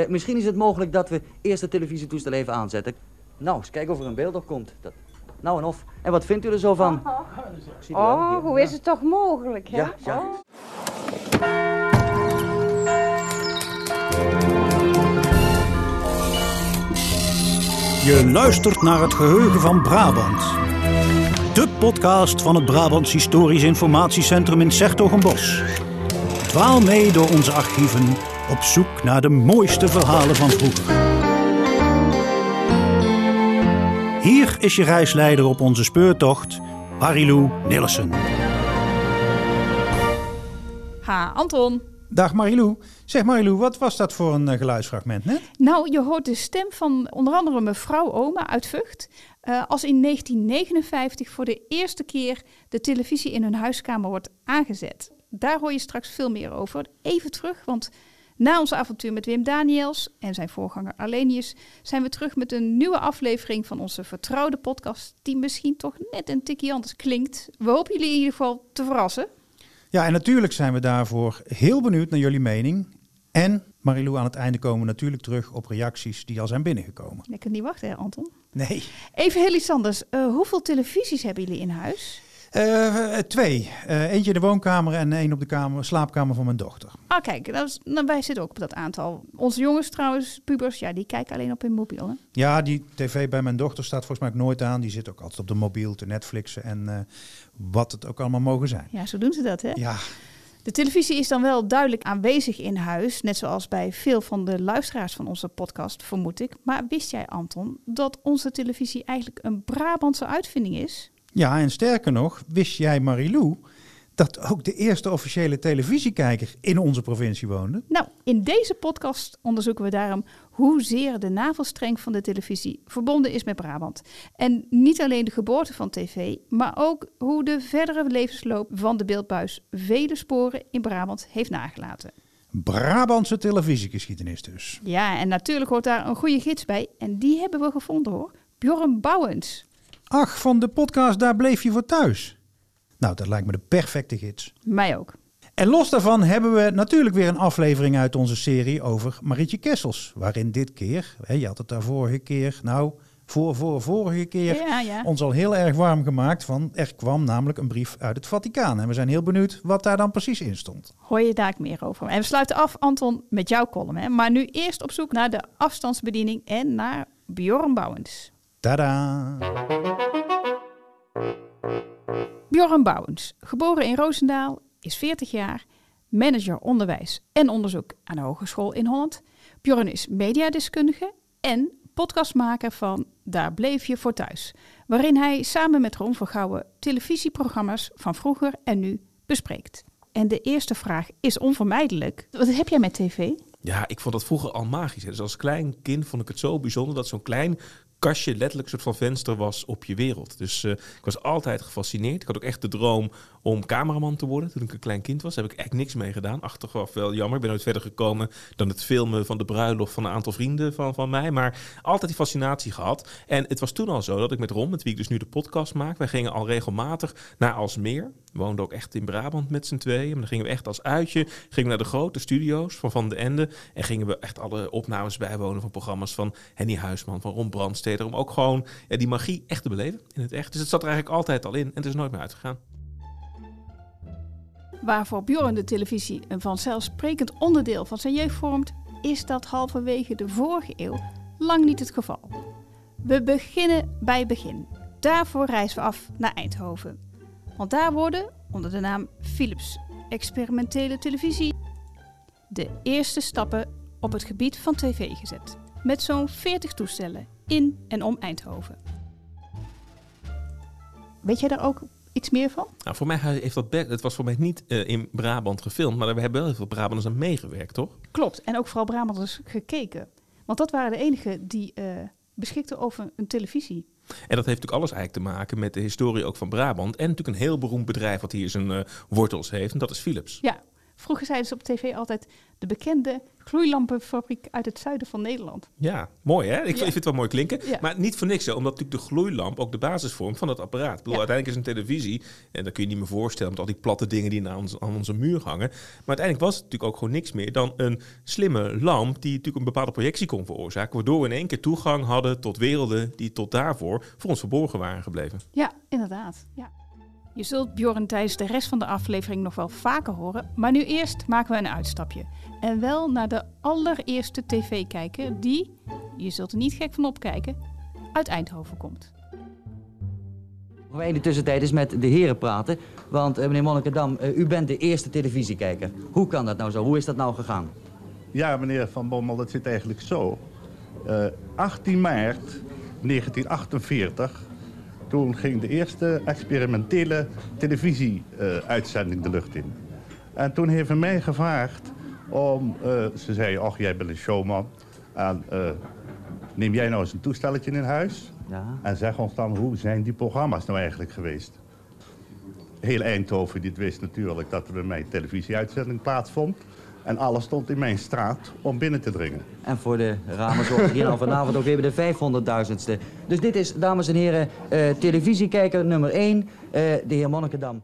Eh, misschien is het mogelijk dat we eerst het televisietoestel even aanzetten. Nou, eens kijken of er een beeld op komt. Dat... Nou en of. En wat vindt u er zo van? Oh, Hier. hoe is het toch mogelijk, hè? Ja, ja. Oh. Je luistert naar het geheugen van Brabant. De podcast van het Brabants Historisch Informatiecentrum in Sertogenbos. Dwaal mee door onze archieven op zoek naar de mooiste verhalen van vroeger. Hier is je reisleider op onze speurtocht, Marilou Nillissen. Ha, Anton. Dag Marilou. Zeg Marilou, wat was dat voor een eh, geluidsfragment net? Nou, je hoort de stem van onder andere mevrouw Oma uit Vught. eh, als in 1959 voor de eerste keer de televisie in hun huiskamer wordt aangezet. Daar hoor je straks veel meer over. Even terug, want na ons avontuur met Wim Daniels en zijn voorganger Arlenius... zijn we terug met een nieuwe aflevering van onze vertrouwde podcast... die misschien toch net een tikje anders klinkt. We hopen jullie in ieder geval te verrassen. Ja, en natuurlijk zijn we daarvoor heel benieuwd naar jullie mening. En Marilou, aan het einde komen we natuurlijk terug op reacties die al zijn binnengekomen. Kan niet wachten, hè, Anton? Nee. Even heel iets anders. Eh, hoeveel televisies hebben jullie in huis? Eh, twee. Eh, eentje in de woonkamer en één op de kamer, slaapkamer van mijn dochter. Ah, kijk, dat is, nou, wij zitten ook op dat aantal. Onze jongens trouwens, pubers, ja, die kijken alleen op hun mobiel. Hè? Ja, die tv bij mijn dochter staat volgens mij ook nooit aan. Die zit ook altijd op de mobiel te Netflixen en wat het ook allemaal mogen zijn. Ja, zo doen ze dat, hè? Ja, De televisie is dan wel duidelijk aanwezig in huis, net zoals bij veel van de luisteraars van onze podcast, vermoed ik. Maar wist jij, Anton, dat onze televisie eigenlijk een Brabantse uitvinding is? Ja, en sterker nog, wist jij Marilou dat ook de eerste officiële televisiekijker in onze provincie woonde? Nou, in deze podcast onderzoeken we daarom hoezeer de navelstreng van de televisie verbonden is met Brabant. En niet alleen de geboorte van tv, maar ook hoe de verdere levensloop van de beeldbuis vele sporen in Brabant heeft nagelaten. Brabantse televisiegeschiedenis dus. Ja, en natuurlijk hoort daar een goede gids bij. En die hebben we gevonden hoor. Bjorn Bouwens. Ach, van de podcast Daar bleef je voor thuis. Nou, dat lijkt me de perfecte gids. Mij ook. En los daarvan hebben we natuurlijk weer een aflevering uit onze serie over Marietje Kessels. Waarin dit keer, hè, je had het daar vorige keer, nou, voor, voor vorige keer, Ja, ja. ons al heel erg warm gemaakt van er kwam namelijk een brief uit het Vaticaan. En we zijn heel benieuwd wat daar dan precies in stond. Hoor je daar meer over. En we sluiten af, Anton, met jouw column. Hè? Maar nu eerst op zoek naar de afstandsbediening en naar Bjorn Bouwens. Tada! Bjorn Bouwens, geboren in Roosendaal, is 40 jaar, manager onderwijs en onderzoek aan de Hogeschool in Holland. Bjorn is mediadeskundige en podcastmaker van Daar bleef je voor thuis, waarin hij samen met Ron Vergouwen televisieprogramma's van vroeger en nu bespreekt. En de eerste vraag is onvermijdelijk. Wat heb jij met tv? Ja, ik vond dat vroeger al magisch. hè. Dus als klein kind vond ik het zo bijzonder dat zo'n klein kastje letterlijk een soort van venster was op je wereld. Dus eh, ik was altijd gefascineerd. Ik had ook echt de droom om cameraman te worden toen ik een klein kind was. Heb ik echt niks mee gedaan. Achteraf wel jammer. Ik ben nooit verder gekomen dan het filmen van de bruiloft van een aantal vrienden van, van mij. Maar altijd die fascinatie gehad. En het was toen al zo dat ik met Ron, met wie ik dus nu de podcast maak, wij gingen al regelmatig naar Alsmeer. We woonden ook echt in Brabant met z'n tweeën. Maar dan gingen we echt als uitje gingen naar de grote studio's van Van de Ende. En gingen we echt alle opnames bijwonen van programma's van Henny Huisman, van Ron Om ook gewoon ja, die magie echt te beleven in het echt. Dus het zat er eigenlijk altijd al in en het is nooit meer uitgegaan. Waarvoor Bjorn de televisie een vanzelfsprekend onderdeel van zijn jeugd vormt, is dat halverwege de vorige eeuw lang niet het geval. We beginnen bij begin. Daarvoor reizen we af naar Eindhoven. Want daar worden, onder de naam Philips Experimentele Televisie, de eerste stappen op het gebied van tv gezet. Met zo'n 40 toestellen in en om Eindhoven. Weet jij daar ook iets meer van? Nou, voor mij heeft dat... Het was voor mij niet eh, in Brabant gefilmd, maar we hebben wel heel veel Brabanders aan meegewerkt, toch? Klopt, en ook vooral Brabanters gekeken. Want dat waren de enigen die eh, beschikten over een televisie. En dat heeft natuurlijk alles eigenlijk te maken met de historie ook van Brabant. En natuurlijk een heel beroemd bedrijf wat hier zijn eh, wortels heeft. En dat is Philips. Ja, Vroeger zeiden ze op tv altijd de bekende gloeilampenfabriek uit het zuiden van Nederland. Ja, mooi hè? Ik, Ja. vind het wel mooi klinken. Ja. Maar niet voor niks, hè, omdat natuurlijk de gloeilamp ook de basis vormt van dat apparaat. Ik bedoel, Ja. uiteindelijk is een televisie, en dat kun je niet meer voorstellen met al die platte dingen die aan, ons, aan onze muur hangen. Maar uiteindelijk was het natuurlijk ook gewoon niks meer dan een slimme lamp die natuurlijk een bepaalde projectie kon veroorzaken. Waardoor we in één keer toegang hadden tot werelden die tot daarvoor voor ons verborgen waren gebleven. Ja, inderdaad. Ja. Je zult Bjorn tijdens de rest van de aflevering nog wel vaker horen, maar nu eerst maken we een uitstapje. En wel naar de allereerste tv-kijker die, je zult er niet gek van opkijken, uit Eindhoven komt. Gaan wij in de tussentijd eens met de heren praten. Want eh, meneer Monnikendam, eh, u bent de eerste televisiekijker. Hoe kan dat nou zo? Hoe is dat nou gegaan? Ja, meneer Van Bommel, dat zit eigenlijk zo. Eh, 18 maart 1948, toen ging de eerste experimentele televisieuitzending de lucht in. En toen heeft hij mij gevraagd om, eh, ze zei, ach jij bent een showman. En eh, neem jij nou eens een toestelletje in huis Ja. en zeg ons dan hoe zijn die programma's nou eigenlijk geweest. Heel Eindhoven dit wist natuurlijk dat er bij mij een televisieuitzending plaatsvond. En alles stond in mijn straat om binnen te dringen. En voor de ramen zorgt hier nou vanavond ook even de 500.000ste. Dus dit is, dames en heren, eh, televisiekijker nummer 1, de heer Monnikendam.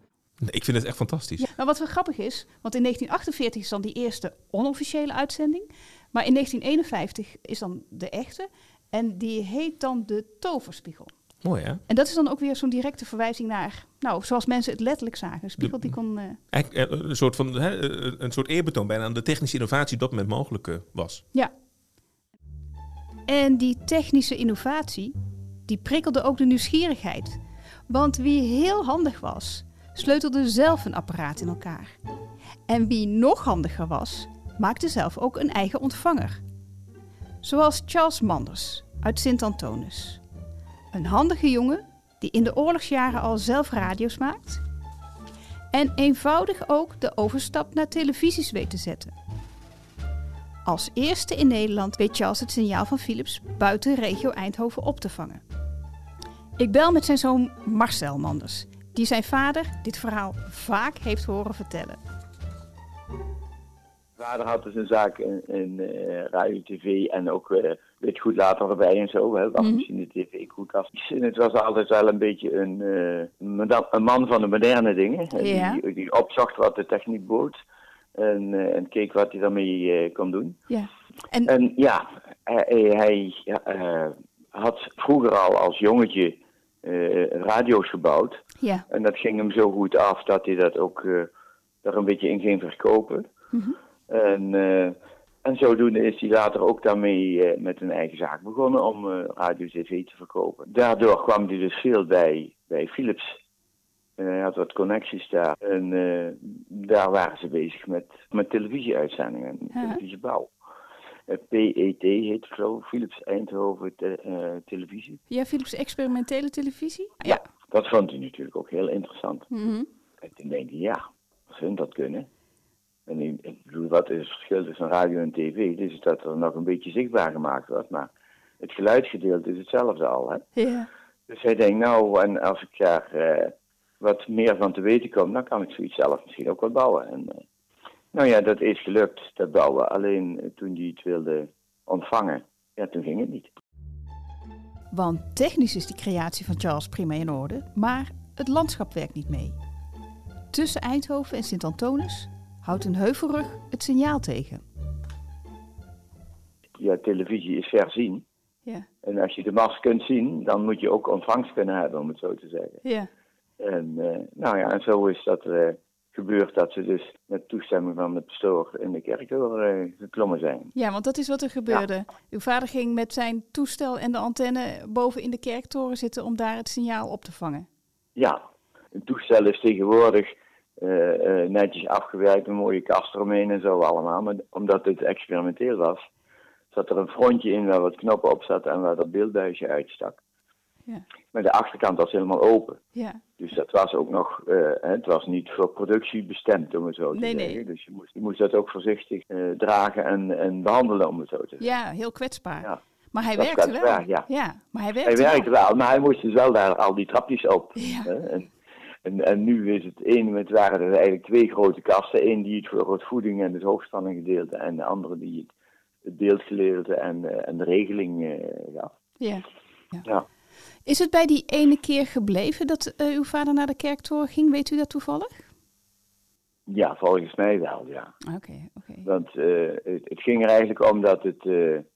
Ik vind het echt fantastisch. Ja, maar wat wel grappig is, want in 1948 is dan die eerste onofficiële uitzending, maar in 1951 is dan de echte en die heet dan de Toverspiegel. Mooi hè? En dat is dan ook weer zo'n directe verwijzing naar, nou, zoals mensen het letterlijk zagen. Een spiegel die kon... eh, Eigenlijk eh, een soort, van, hè, eh, een soort eerbetoon bijna aan de technische innovatie die op dat moment mogelijk eh, was. Ja. En die technische innovatie, die prikkelde ook de nieuwsgierigheid. Want wie heel handig was, sleutelde zelf een apparaat in elkaar. En wie nog handiger was, maakte zelf ook een eigen ontvanger. Zoals Charles Manders uit Sint-Antonis. Een handige jongen die in de oorlogsjaren al zelf radio's maakt. En eenvoudig ook de overstap naar televisies weet te zetten. Als eerste in Nederland weet Charles het signaal van Philips buiten regio Eindhoven op te vangen. Ik bel met zijn zoon Marcel Manders, die zijn vader dit verhaal vaak heeft horen vertellen. vader had dus een zaak in, eh, radio, tv en ook eh weet goed later erbij en zo. Hè, wasmachine, tv, koelkast. En het was altijd wel een beetje een, eh, een man van de moderne dingen. Die, die opzocht wat de techniek bood. En, eh, en keek wat hij daarmee eh, kon doen. Ja. En, En ja, hij, had vroeger al als jongetje radio's gebouwd. ja. En dat ging hem zo goed af dat hij dat ook daar een beetje in ging verkopen. En, eh, en zodoende is hij later ook daarmee eh, met een eigen zaak begonnen om eh, radio tv te verkopen. Daardoor kwam hij dus veel bij, bij Philips. En hij had wat connecties daar. En eh, daar waren ze bezig met, met televisieuitzendingen en televisiebouw. Eh, PET heet het geloof ik, Philips Eindhoven te- Televisie. ja, Philips experimentele televisie? Ja, dat vond hij natuurlijk ook heel interessant. Mhm. En toen denk ik, ja, als hun dat kunnen. En ik, ik bedoel, wat is het verschil tussen radio en tv? Dus dat er nog een beetje zichtbaar gemaakt wordt. Maar het geluidsgedeelte is hetzelfde al. Hè? Ja. Dus hij denkt, nou, en als ik daar eh, wat meer van te weten kom, dan kan ik zoiets zelf misschien ook wel bouwen. En, eh, nou ja, dat is gelukt, dat bouwen. Alleen eh, toen hij het wilde ontvangen, ja, toen ging het niet. Want technisch is die creatie van Charles prima in orde, maar het landschap werkt niet mee. Tussen Eindhoven en Sint-Antonis houdt een heuvelrug het signaal tegen. Ja, televisie is verzien. Ja. En als je de mast kunt zien, dan moet je ook ontvangst kunnen hebben, om het zo te zeggen. Ja. En eh, nou ja, en zo is dat eh, gebeurd dat ze dus met toestemming van de pastoor in de kerktoren eh, geklommen zijn. Ja, want dat is wat er gebeurde. Uw vader ging met zijn toestel en de antenne boven in de kerktoren zitten om daar het signaal op te vangen. Ja, een toestel is tegenwoordig netjes afgewerkt, een mooie kast eromheen en zo allemaal. Maar omdat het experimenteel was, zat er een frontje in waar wat knoppen op zaten en waar dat beeldbuisje uitstak. Ja. Maar de achterkant was helemaal open. Ja, Dus dat was ook nog, eh, het was niet voor productie bestemd, om het zo te Nee, nee. zeggen. Dus je moest, je moest dat ook voorzichtig eh, dragen en, en behandelen, om het zo te zeggen. ja heel kwetsbaar. Ja. Maar hij Dat werkte wel. kwetsbaar, ja. maar hij werkte Hij werkte wel. wel, maar hij moest dus wel daar al die trapjes op. Ja. hè. En, En, en nu is het één, het waren er eigenlijk twee grote kasten. Eén die het voor het voeding en het hoogspanning gedeelte en de andere die het, het beeldgedeelte en, eh, en de regeling eh, gaf. Ja. Ja. Is het bij die ene keer gebleven dat eh, uw vader naar de kerktoren ging? Weet u dat toevallig? Ja, volgens mij wel, ja. Oké, oké. Want het, het ging er eigenlijk om dat het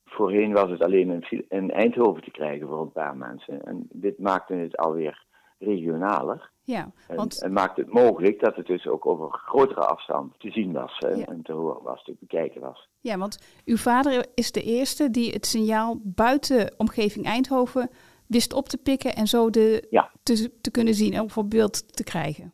voorheen was het alleen in, Fi- in Eindhoven te krijgen voor een paar mensen. En dit maakte het alweer regionaler. Ja, En, want en maakte het mogelijk dat het dus ook over grotere afstand te zien was. Hè, Ja. En te horen was, te bekijken was. Ja, want uw vader is de eerste die het signaal buiten omgeving Eindhoven wist op te pikken en zo de, Ja. te, te kunnen zien en op beeld te krijgen.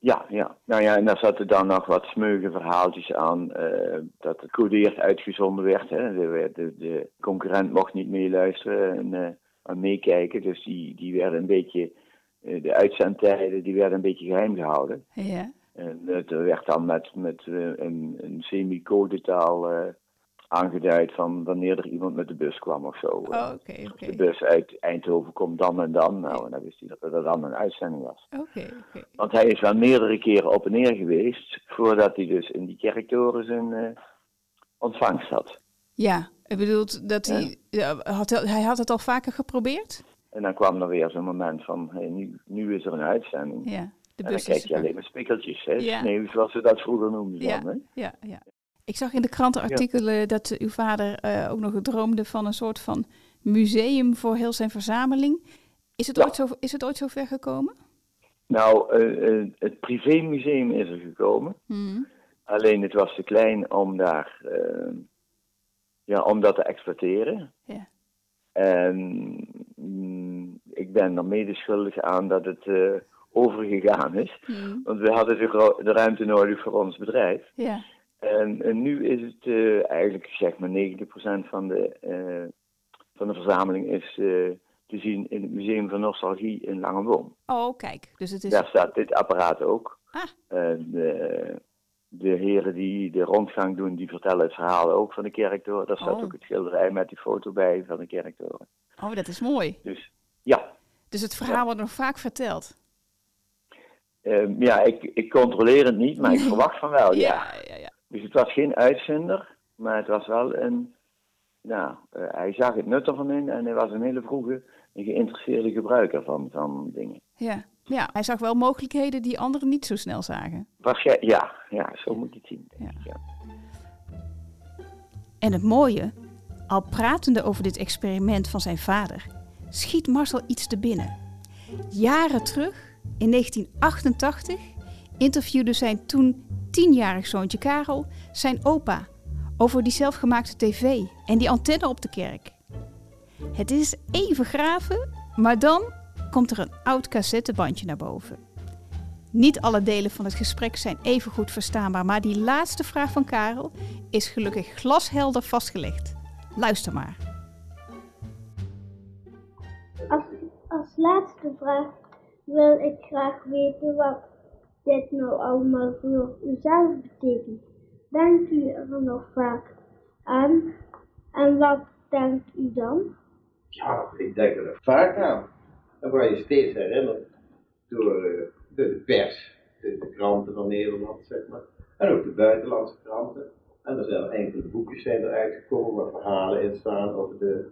Ja, ja. Nou ja, en daar zaten dan nog wat smeuïge verhaaltjes aan. eh, dat het codeerd uitgezonden werd. Hè. De, de, de concurrent mocht niet meeluisteren en, eh, en meekijken. Dus die, die werden een beetje, de uitzendtijden, die werden een beetje geheim gehouden. Ja, En het werd dan met, met eh, een, een semi-codetaal eh, aangeduid van wanneer er iemand met de bus kwam of zo. oh. De bus uit Eindhoven komt dan en dan. Nou, en dan wist hij dat er dan een uitzending was. Oké, oké. Want hij is wel meerdere keren op en neer geweest voordat hij dus in die kerktoren zijn eh, ontvangst had. Ja, u bedoelt dat hij, ja, had, hij had het al vaker geprobeerd? En dan kwam er weer zo'n moment van, hey, nu, nu is er een uitzending. Ja, de en dan kijk je alleen maar spikkeltjes, hè? Ja. Sneeuw, zoals ze dat vroeger noemden Ja, dan, hè? ja, ja. Ik zag in de krantenartikelen dat uw vader eh, ook nog droomde van een soort van museum voor heel zijn verzameling. Is het, Ja. ooit, zo, is het ooit zo ver gekomen? Nou, eh, eh, het privémuseum is er gekomen. Hmm. Alleen het was te klein om daar, ja, om dat te exploiteren. Ja. En mm, ik ben er medeschuldig aan dat het eh, overgegaan is. Want we hadden de, de ruimte nodig voor ons bedrijf. Ja, En, en nu is het eh, eigenlijk zeg maar 90% van de, eh, van de verzameling is te zien in het Museum van Nostalgie in Langenboom. oh kijk, dus het is... Daar staat dit apparaat ook. Ah. En de, heren die de rondgang doen, die vertellen het verhaal ook van de kerktoren. Daar staat Oh. ook het schilderij met die foto bij van de kerktoren. Oh, dat is mooi. Dus ja, Dus het verhaal wordt nog vaak verteld. Ehm, ja ik, ik controleer het niet, maar ik verwacht van wel, ja. ja, ja. Dus het was geen uitvinder, maar het was wel een. Nou, eh, hij zag het nut ervan in en hij was een hele vroege en geïnteresseerde gebruiker van, van dingen. Ja. Ja, hij zag wel mogelijkheden die anderen niet zo snel zagen. Waarschijnlijk, ja, ja, zo moet je het zien. ja. En het mooie, al pratende over dit experiment van zijn vader, schiet Marcel iets te binnen. Jaren terug, in 1988, interviewde zijn toen tienjarig zoontje Karel zijn opa over die zelfgemaakte tv en die antenne op de kerk. Het is even graven, maar dan komt er een oud cassettebandje naar boven. Niet alle delen van het gesprek zijn even goed verstaanbaar, maar die laatste vraag van Karel is gelukkig glashelder vastgelegd. Luister maar. Als, als laatste vraag wil ik graag weten wat dit nou allemaal voor uzelf betekent. Denkt u er nog vaak aan? En wat denkt u dan? Ja, ik denk er vaak aan. Dan word je steeds herinnerd door, eh, door de pers, de, de kranten van Nederland, zeg maar. En ook de buitenlandse kranten. En er zijn enkele boekjes zijn er uitgekomen waar verhalen in staan over, de,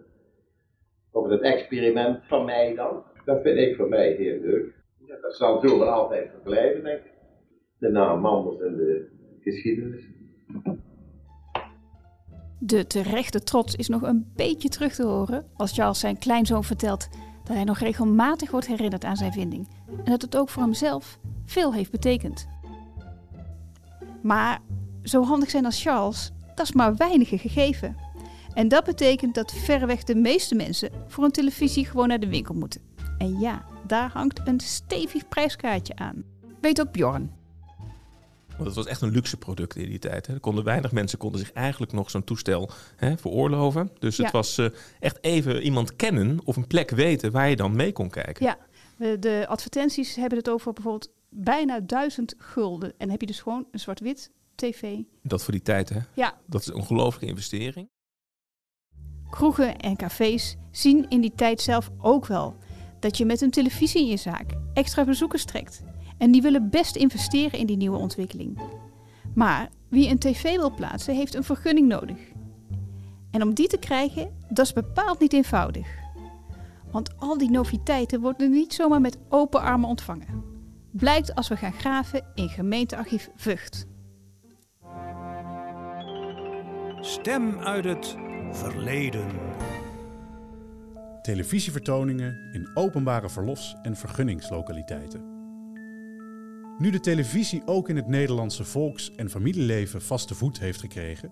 over het experiment van mij dan. Dat vind ik voor mij heel leuk. Dat zal zo wel altijd verblijven, denk ik. De naam Manders en de geschiedenis. De terechte trots is nog een beetje terug te horen als Charles zijn kleinzoon vertelt dat hij nog regelmatig wordt herinnerd aan zijn vinding en dat het ook voor hemzelf veel heeft betekend. Maar zo handig zijn als Charles, dat is maar weinige gegeven. En dat betekent dat verreweg de meeste mensen voor een televisie gewoon naar de winkel moeten. En ja, daar hangt een stevig prijskaartje aan. Weet ook Bjorn. Want het was echt een luxe product in die tijd. Hè. Er konden weinig mensen konden zich eigenlijk nog zo'n toestel hè, veroorloven. Dus het was eh, echt even iemand kennen of een plek weten waar je dan mee kon kijken. Ja, de, de advertenties hebben het over bijvoorbeeld bijna duizend gulden. En dan heb je dus gewoon een zwart-wit tv. Dat voor die tijd, hè? Ja. Dat is een ongelooflijke investering. Kroegen en cafés zien in die tijd zelf ook wel dat je met een televisie in je zaak extra bezoekers trekt. En die willen best investeren in die nieuwe ontwikkeling. Maar wie een tv wil plaatsen, heeft een vergunning nodig. En om die te krijgen, dat is bepaald niet eenvoudig. Want al die noviteiten worden niet zomaar met open armen ontvangen. Blijkt als we gaan graven in gemeentearchief Vught. Stem uit het verleden. Televisievertoningen in openbare verlofs- en vergunningslokaliteiten. Nu de televisie ook in het Nederlandse volks- en familieleven vaste voet heeft gekregen,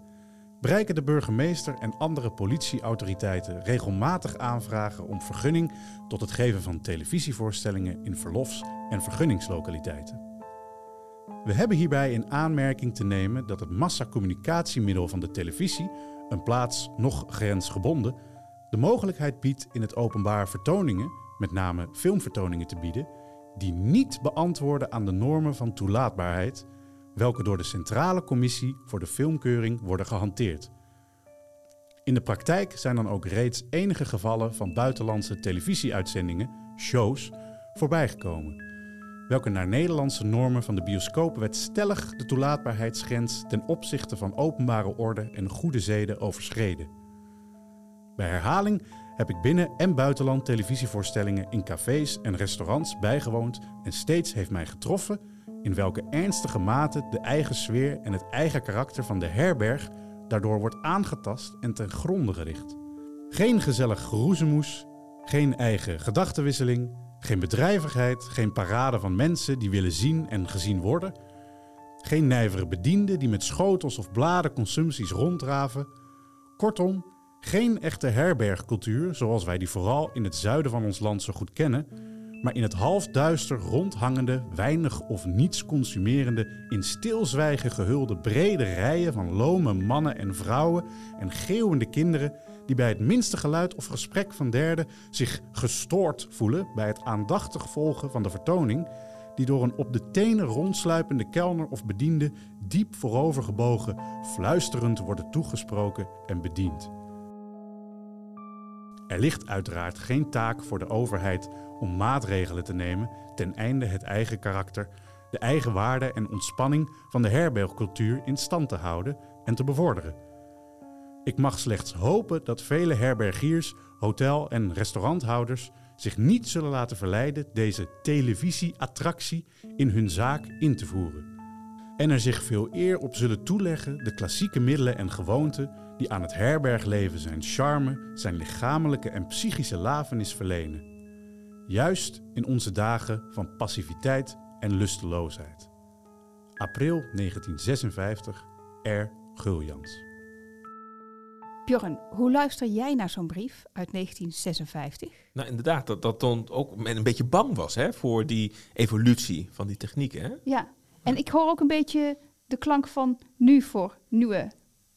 bereiken de burgemeester en andere politieautoriteiten regelmatig aanvragen om vergunning tot het geven van televisievoorstellingen in verlofs- en vergunningslokaliteiten. We hebben hierbij in aanmerking te nemen dat het massacommunicatiemiddel van de televisie, een plaats nog grensgebonden, de mogelijkheid biedt in het openbaar vertoningen, met name filmvertoningen te bieden, die niet beantwoorden aan de normen van toelaatbaarheid, welke door de Centrale Commissie voor de Filmkeuring worden gehanteerd. In de praktijk zijn dan ook reeds enige gevallen van buitenlandse televisieuitzendingen, shows, voorbijgekomen, welke naar Nederlandse normen van de bioscoopwet stellig de toelaatbaarheidsgrens ten opzichte van openbare orde en goede zeden overschreden. Bij herhaling heb ik binnen- en buitenland televisievoorstellingen in cafés en restaurants bijgewoond en steeds heeft mij getroffen in welke ernstige mate de eigen sfeer en het eigen karakter van de herberg daardoor wordt aangetast en ten gronde gericht. Geen gezellig geroezemoes, geen eigen gedachtenwisseling, geen bedrijvigheid, geen parade van mensen die willen zien en gezien worden, geen nijvere bedienden die met schotels of bladen consumpties ronddraven. Kortom, geen echte herbergcultuur zoals wij die vooral in het zuiden van ons land zo goed kennen, maar in het halfduister rondhangende, weinig of niets consumerende, in stilzwijgen gehulde brede rijen van lome mannen en vrouwen en geeuwende kinderen die bij het minste geluid of gesprek van derden zich gestoord voelen bij het aandachtig volgen van de vertoning, die door een op de tenen rondsluipende kelner of bediende diep voorovergebogen, fluisterend worden toegesproken en bediend. Er ligt uiteraard geen taak voor de overheid om maatregelen te nemen ten einde het eigen karakter, de eigen waarde en ontspanning van de herbergcultuur in stand te houden en te bevorderen. Ik mag slechts hopen dat vele herbergiers, hotel- en restauranthouders zich niet zullen laten verleiden deze televisieattractie in hun zaak in te voeren. En er zich veel eer op zullen toeleggen de klassieke middelen en gewoonten die aan het herbergleven zijn charme, zijn lichamelijke en psychische lafenis verlenen. Juist in onze dagen van passiviteit en lusteloosheid. April 1956, R. Guljans. Bjorn, hoe luister jij naar zo'n brief uit 1956? Nou, inderdaad, dat, dat dan ook men een beetje bang was hè, voor die evolutie van die technieken. Hè? Ja, en ik hoor ook een beetje de klank van nu voor nieuwe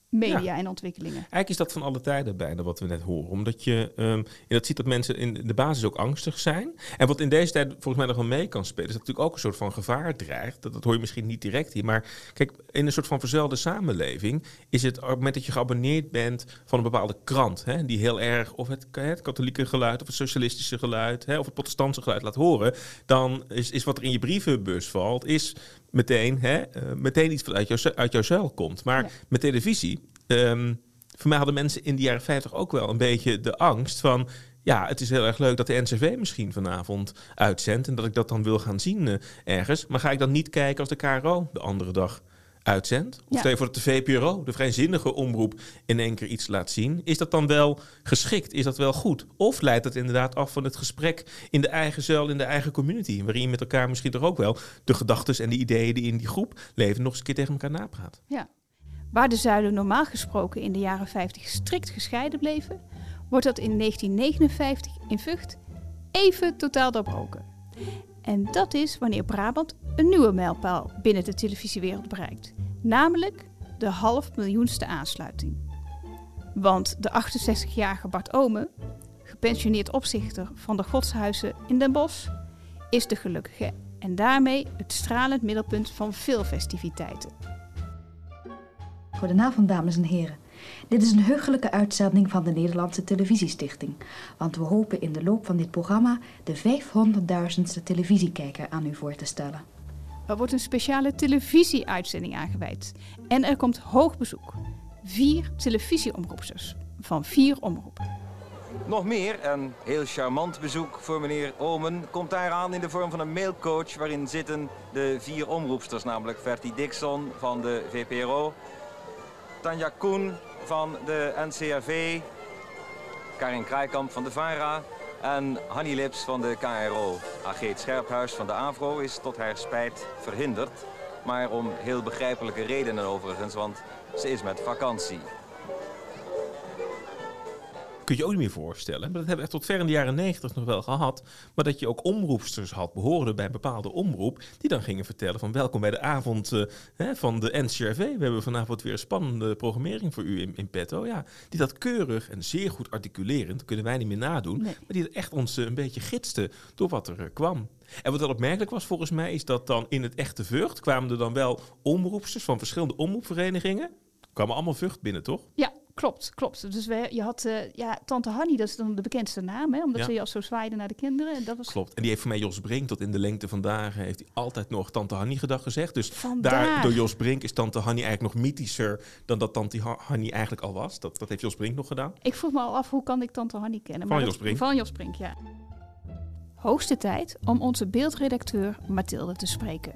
media Ja. en ontwikkelingen. Eigenlijk is dat van alle tijden bijna wat we net horen. Omdat je je dat ziet dat mensen in de basis ook angstig zijn. En wat in deze tijd volgens mij nog wel mee kan spelen, is dat natuurlijk ook een soort van gevaar dreigt. Dat, dat hoor je misschien niet direct hier. Maar kijk, in een soort van verzuilde samenleving is het op het moment dat je geabonneerd bent van een bepaalde krant, hè, die heel erg of het, het katholieke geluid of het socialistische geluid hè, of het protestantse geluid laat horen, dan is, is wat er in je brievenbus valt, is meteen, hè, eh, meteen iets wat uit, jou, uit jouw zuil komt. Maar Ja. met televisie, ehm, voor mij hadden mensen in de jaren 50 ook wel een beetje de angst van... Ja, het is heel erg leuk dat de NCV misschien vanavond uitzendt... en dat ik dat dan wil gaan zien eh, ergens. Maar ga ik dan niet kijken als de KRO de andere dag uitzendt? Of Ja. voor dat de VPRO, de vrijzinnige omroep, in één keer iets laat zien. Is dat dan wel geschikt? Is dat wel goed? Of leidt het inderdaad af van het gesprek in de eigen zuil, in de eigen community... waarin je met elkaar misschien toch ook wel de gedachten en de ideeën die in die groep leven... nog eens een keer tegen elkaar napraat? Ja. Waar de zuilen normaal gesproken in de jaren 50 strikt gescheiden bleven, wordt dat in 1959 in Vught even totaal doorbroken. En dat is wanneer Brabant een nieuwe mijlpaal binnen de televisiewereld bereikt, namelijk de half miljoenste aansluiting. Want de 68-jarige Bart Ome, gepensioneerd opzichter van de godshuizen in Den Bosch, is de gelukkige en daarmee het stralend middelpunt van veel festiviteiten. Goedenavond, dames en heren. Dit is een heugelijke uitzending van de Nederlandse Televisiestichting. Want we hopen in de loop van dit programma de 500.000ste televisiekijker aan u voor te stellen. Er wordt een speciale televisieuitzending aangeweid. En er komt hoog bezoek. Vier televisieomroepsters van vier omroepen. Nog meer, een heel charmant bezoek voor meneer Omen komt daar aan in de vorm van een mailcoach waarin zitten de vier omroepsters, namelijk Vertie Dixon van de VPRO, Tanja Koen van de NCRV, Karin Kraaikamp van de VARA en Hanny Lips van de KRO. Ageet Scherphuis van de AVRO is tot haar spijt verhinderd, maar om heel begrijpelijke redenen overigens, want ze is met vakantie kun je ook niet meer voorstellen. Maar dat hebben we echt tot ver in de jaren negentig nog wel gehad. Maar dat je ook omroepsters had, behoorden bij een bepaalde omroep, die dan gingen vertellen van welkom bij de avond uh, hè, van de NCRV. We hebben vanavond weer een spannende programmering voor u in, in petto. Ja, die dat keurig en zeer goed articulerend, kunnen wij niet meer nadoen, maar die het echt ons uh, een beetje gidste door wat er uh, kwam. En wat wel opmerkelijk was volgens mij, is dat dan in het echte Vught kwamen er dan wel omroepsters van verschillende omroepverenigingen. Kwamen allemaal Vught binnen, toch? Ja, Klopt, klopt. Dus we, je had uh, ja, Tante Hanny, dat is dan de bekendste naam, hè, omdat Ja. ze je als zo zwaaide naar de kinderen. En dat was Klopt. En die heeft voor mij Jos Brink tot in de lengte van dagen heeft hij altijd nog Tante Hanny gedag gezegd. Dus Vandaar. daar door Jos Brink is Tante Hanny eigenlijk nog mythischer dan dat Tante Ha- Hanny eigenlijk al was. Dat, dat heeft Jos Brink nog gedaan. Ik vroeg me al af, hoe kan ik Tante Hanny kennen? Van Jos Brink. Van Jos Brink, ja. Hoogste tijd om onze beeldredacteur Mathilde te spreken.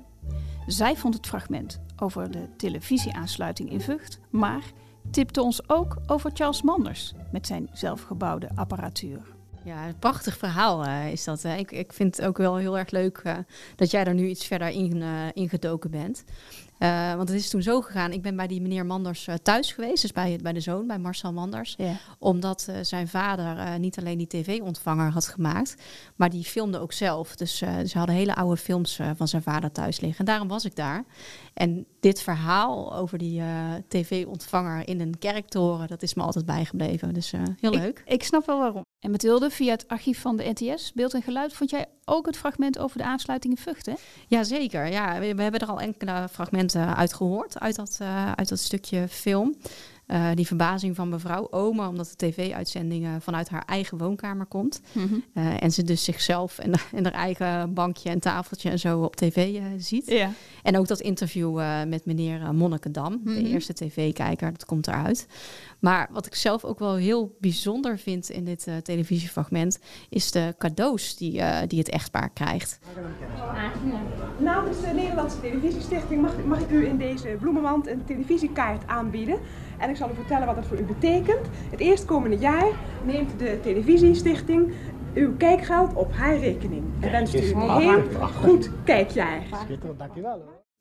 Zij vond het fragment over de televisieaansluiting in Vught, maar tipte ons ook over Charles Manders met zijn zelfgebouwde apparatuur. Ja, een prachtig verhaal eh, is dat. hè. Ik, ik vind het ook wel heel erg leuk eh, dat jij daar nu iets verder in, eh, ingedoken bent. Want het is toen zo gegaan. Ik ben bij die meneer Manders thuis geweest, dus bij, bij de zoon, bij Marcel Manders. Omdat zijn vader niet alleen die tv-ontvanger had gemaakt, maar die filmde ook zelf. Dus ze hadden hele oude films van zijn vader thuis liggen. En daarom was ik daar. En dit verhaal over die eh, tv-ontvanger in een kerktoren, dat is me altijd bijgebleven. Dus eh, heel leuk. Ik, ik snap wel waarom. En Mathilde, via het archief van de NTS, Beeld en Geluid, vond jij ook het fragment over de aansluiting in Vught, hè? Jazeker, ja. We, we hebben er al enkele fragmenten uit gehoord, uit dat, eh, uit dat stukje film. Eh, die verbazing van mevrouw Omer, omdat de tv-uitzending eh, vanuit haar eigen woonkamer komt. Eh, en ze dus zichzelf en, en haar eigen bankje en tafeltje en zo op tv eh, ziet. Ja. En ook dat interview eh, met meneer Monnikendam, Mhm. de eerste tv-kijker, dat komt eruit. Maar wat ik zelf ook wel heel bijzonder vind in dit eh, televisiefragment, is de cadeaus die, eh, die het echtpaar krijgt. Namens de Nederlandse Televisiestichting mag, mag ik u in deze bloemenmand een televisiekaart aanbieden. En ik zal u vertellen wat dat voor u betekent. Het eerstkomende jaar neemt de Televisiestichting uw kijkgeld op haar rekening. En wenst u een heel goed kijkjaar.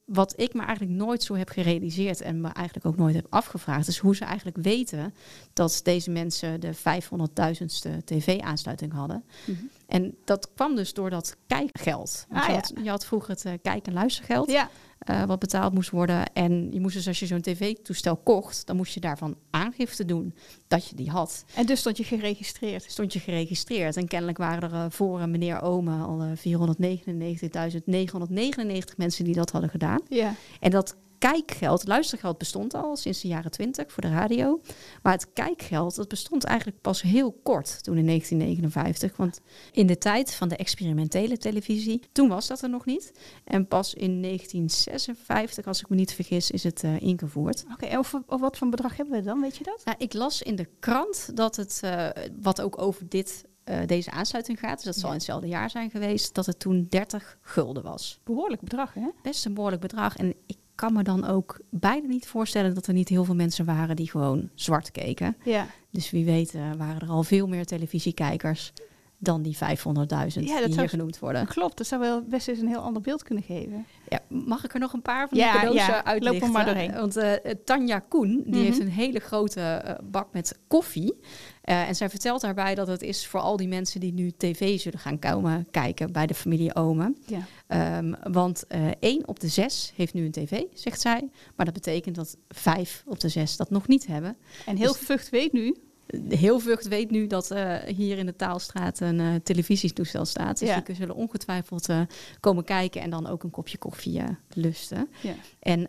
Wat ik me eigenlijk nooit zo heb gerealiseerd en me eigenlijk ook nooit heb afgevraagd, is hoe ze eigenlijk weten dat deze mensen de 500.000ste tv-aansluiting hadden. En dat kwam dus door dat kijkgeld. Ah, je, ja. had, je had vroeger het eh, kijk- en luistergeld, Ja. eh, wat betaald moest worden. En je moest dus als je zo'n tv-toestel kocht, dan moest je daarvan aangifte doen dat je die had. En dus stond je geregistreerd? Stond je geregistreerd. En kennelijk waren er eh, voor eh, meneer Ome al eh, 499.999 mensen die dat hadden gedaan. Ja. En dat kijkgeld, luistergeld bestond al sinds de jaren 20 voor de radio. Maar het kijkgeld, dat bestond eigenlijk pas heel kort toen in 1959. Want in de tijd van de experimentele televisie, toen was dat er nog niet. En pas in 1956, als ik me niet vergis, is het eh, ingevoerd. Oké, en over, over wat voor bedrag hebben we dan, weet je dat? Nou, ik las in de krant dat het, eh, wat ook over dit, eh, deze aansluiting gaat, dus dat zal in hetzelfde jaar zijn geweest, dat het toen 30 gulden was. Behoorlijk bedrag, hè? Best een behoorlijk bedrag. En ik kan me dan ook bijna niet voorstellen dat er niet heel veel mensen waren die gewoon zwart keken. Ja. Dus wie weet eh, waren er al veel meer televisiekijkers dan die 500.000 die zou- hier genoemd worden. Klopt, dat zou wel best eens een heel ander beeld kunnen geven. Ja, mag ik er nog een paar van Ja, die cadeaus ja, eh, uitlichten? loop er maar doorheen. Want eh, Tanja Koen, die Mhm. heeft een hele grote eh, bak met koffie. Eh, en zij vertelt daarbij dat het is voor al die mensen die nu tv zullen gaan komen kijken bij de familie Omen. Ja. Ehm, want eh één op de zes heeft nu een tv, zegt zij. Maar dat betekent dat vijf op de zes dat nog niet hebben. En heel Dus- Vught weet nu... Heel Vught weet nu dat eh, hier in de Taalstraat een eh, televisietoestel staat. Dus Ja. die zullen ongetwijfeld eh, komen kijken en dan ook een kopje koffie lusten. Ja. En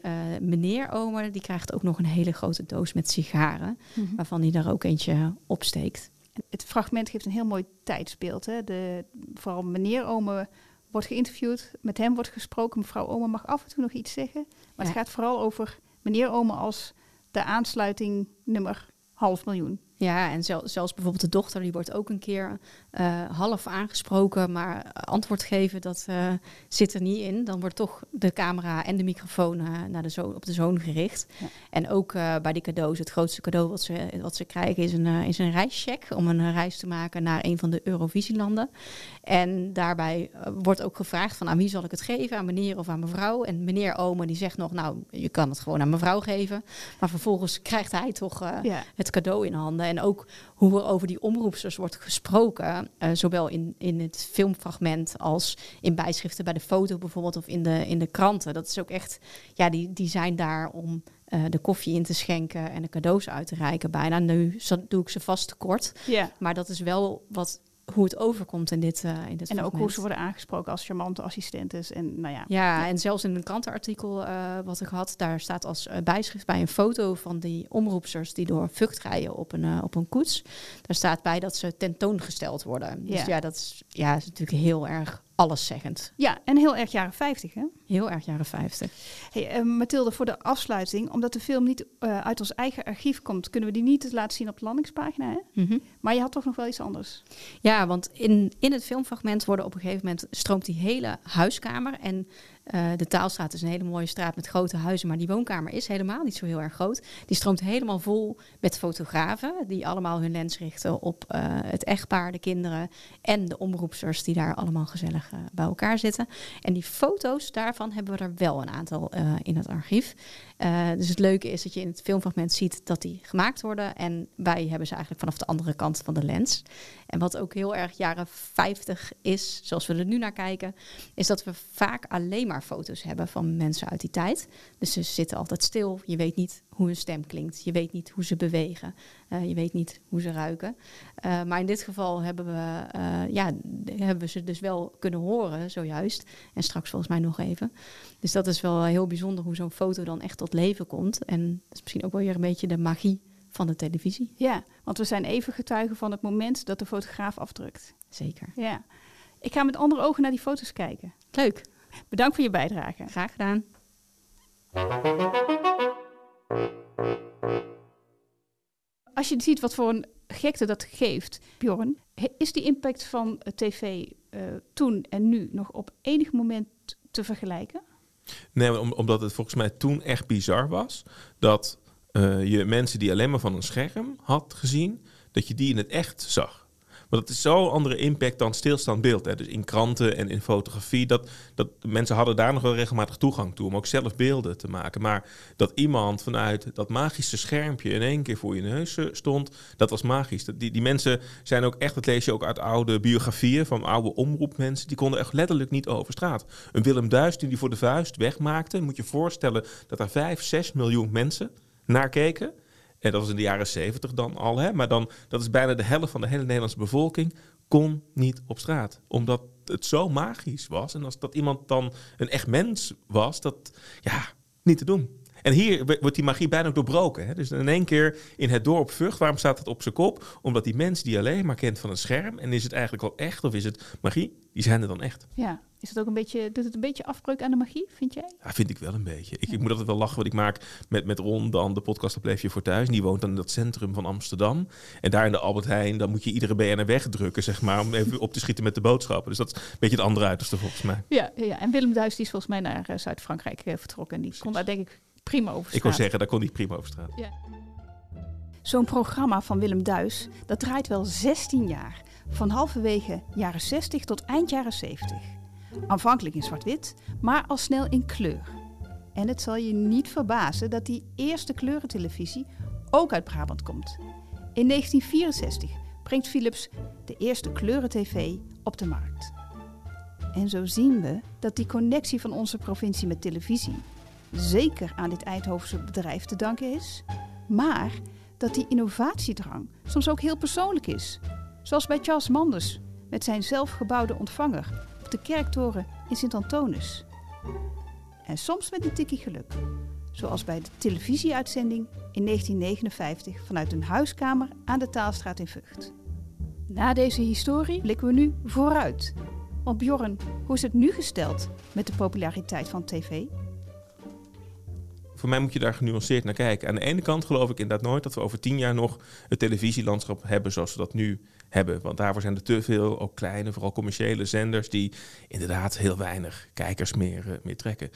meneer Omer die krijgt ook nog een hele grote doos met sigaren, Mhm. waarvan hij daar ook eentje opsteekt. Het fragment geeft een heel mooi tijdsbeeld. Hè? De, vooral meneer Ome wordt geïnterviewd, met hem wordt gesproken. Mevrouw Oma mag af en toe nog iets zeggen. Maar het gaat vooral over meneer Oma als de aansluiting nummer half miljoen. Ja, en zel- zelfs bijvoorbeeld de dochter, die wordt ook een keer eh, half aangesproken, maar antwoord geven, dat eh, zit er niet in. Dan wordt toch de camera en de microfoon eh, naar de zoon, op de zoon gericht. En ook eh, bij die cadeaus, het grootste cadeau wat ze, wat ze krijgen is een, eh, is een reischeck om een eh, reis te maken naar een van de Eurovisielanden. En daarbij eh, wordt ook gevraagd van aan wie zal ik het geven, aan meneer of aan mevrouw. En meneer Ome die zegt nog, nou, je kan het gewoon aan mevrouw geven. Maar vervolgens krijgt hij toch eh, Ja. het cadeau in handen. En ook hoe er over die omroepsters wordt gesproken, eh, zowel in, in het filmfragment als in bijschriften bij de foto bijvoorbeeld of in de, in de kranten. Dat is ook echt, ja, die, die zijn daar om eh, de koffie in te schenken en de cadeaus uit te reiken bijna. Nu doe ik ze vast tekort, Ja. maar dat is wel wat, hoe het overkomt in dit, eh in dit En ook hoe ze worden aangesproken als charmante assistentes. En nou ja, Ja, en zelfs in een krantenartikel eh, wat ik had, daar staat als eh, bijschrift bij een foto van die omroepsters die door Vught rijden op een, op een koets. Daar staat bij dat ze tentoongesteld worden. Dus Ja. ja, dat is, ja, is natuurlijk heel erg alleszeggend. Ja, en heel erg jaren 50, hè? Heel erg jaren 50. Hey, eh, Mathilde, voor de afsluiting, omdat de film niet eh, uit ons eigen archief komt, kunnen we die niet laten zien op de landingspagina. Hè? Mhm. Maar je had toch nog wel iets anders. Ja, want in, in het filmfragment worden op een gegeven moment stroomt die hele huiskamer. En eh, de Taalstraat is een hele mooie straat met grote huizen, maar die woonkamer is helemaal niet zo heel erg groot. Die stroomt helemaal vol met fotografen die allemaal hun lens richten op eh, het echtpaar, de kinderen en de omroepsters die daar allemaal gezellig eh, bij elkaar zitten. En die foto's daarvan hebben we er wel een aantal in het archief. Eh, dus het leuke is dat je in het filmfragment ziet dat die gemaakt worden. En wij hebben ze eigenlijk vanaf de andere kant van de lens. En wat ook heel erg jaren 50 is, zoals we er nu naar kijken, is dat we vaak alleen maar foto's hebben van mensen uit die tijd. Dus ze zitten altijd stil. Je weet niet hoe hun stem klinkt. Je weet niet hoe ze bewegen. Eh, je weet niet hoe ze ruiken. Eh, maar in dit geval hebben we, eh, ja, hebben we ze dus wel kunnen horen, zojuist. En straks volgens mij nog even. Dus dat is wel heel bijzonder hoe zo'n foto dan echt tot leven komt. En dat is misschien ook wel weer een beetje de magie van de televisie. Ja, want we zijn even getuigen van het moment dat de fotograaf afdrukt. Zeker. Ja. Ik ga met andere ogen naar die foto's kijken. Leuk. Bedankt voor je bijdrage. Graag gedaan. Als je ziet wat voor een gekte dat geeft, Bjorn, is die impact van eh, tv eh, toen en nu nog op enig moment te vergelijken? Nee, om, omdat het volgens mij toen echt bizar was. Dat eh, je mensen die alleen maar van een scherm had gezien, dat je die in het echt zag. Maar dat is zo'n andere impact dan stilstaand beeld. Hè. Dus in kranten en in fotografie, dat, dat mensen hadden daar nog wel regelmatig toegang toe om ook zelf beelden te maken. Maar dat iemand vanuit dat magische schermpje in één keer voor je neus eh, stond, dat was magisch. Die, die mensen zijn ook echt, dat lees je ook uit oude biografieën van oude omroepmensen, die konden echt letterlijk niet over straat. Een Willem Duis die die voor de vuist wegmaakte, moet je voorstellen dat er 5, 6 miljoen mensen naar keken. En dat was in de jaren 70 dan al, hè? maar dan, dat is bijna de helft van de hele Nederlandse bevolking, kon niet op straat. Omdat het zo magisch was. En als dat iemand dan een echt mens was, dat ja, niet te doen. En hier wordt die magie bijna ook doorbroken. Hè? Dus in één keer in het dorp Vught, waarom staat het op zijn kop? Omdat die mensen die alleen maar kent van een scherm, en is het eigenlijk wel echt of is het magie, die zijn er dan echt. Ja, is het ook een beetje, doet het een beetje afbreuk aan de magie, vind jij? Ja, vind ik wel een beetje. Ik, ik moet altijd wel lachen, wat ik maak met, met Ron, dan de podcast op voor thuis. Die woont dan in dat centrum van Amsterdam. En daar in de Albert Heijn, dan moet je iedere BNR wegdrukken, zeg maar, om even op te schieten met de boodschappen. Dus dat is een beetje het andere uiterste volgens mij. Ja, ja, en Willem Duis die is volgens mij naar eh, Zuid-Frankrijk eh, vertrokken. En die kon daar denk ik prima over Ik straat. wil zeggen, daar kon ik prima over straat. Ja. Zo'n programma van Willem Duis, dat draait wel 16 jaar. Van halverwege jaren 60 tot eind jaren 70. Aanvankelijk in zwart-wit, maar al snel in kleur. En het zal je niet verbazen dat die eerste kleurentelevisie ook uit Brabant komt. In 1964 brengt Philips de eerste kleurentv op de markt. En zo zien we dat die connectie van onze provincie met televisie zeker aan dit Eindhovense bedrijf te danken is, maar dat die innovatiedrang soms ook heel persoonlijk is. Zoals bij Charles Manders met zijn zelfgebouwde ontvanger op de kerktoren in Sint-Antonis. En soms met een tikkie geluk, zoals bij de televisieuitzending in 1959 vanuit een huiskamer aan de Taalstraat in Vught. Na deze historie blikken we nu vooruit Want Bjorn, hoe is het nu gesteld met de populariteit van tv? Voor mij moet je daar genuanceerd naar kijken. Aan de ene kant geloof ik inderdaad nooit dat we over tien jaar nog het televisielandschap hebben zoals we dat nu hebben. Want daarvoor zijn er te veel, ook kleine, vooral commerciële zenders, die inderdaad heel weinig kijkers meer, eh, meer trekken.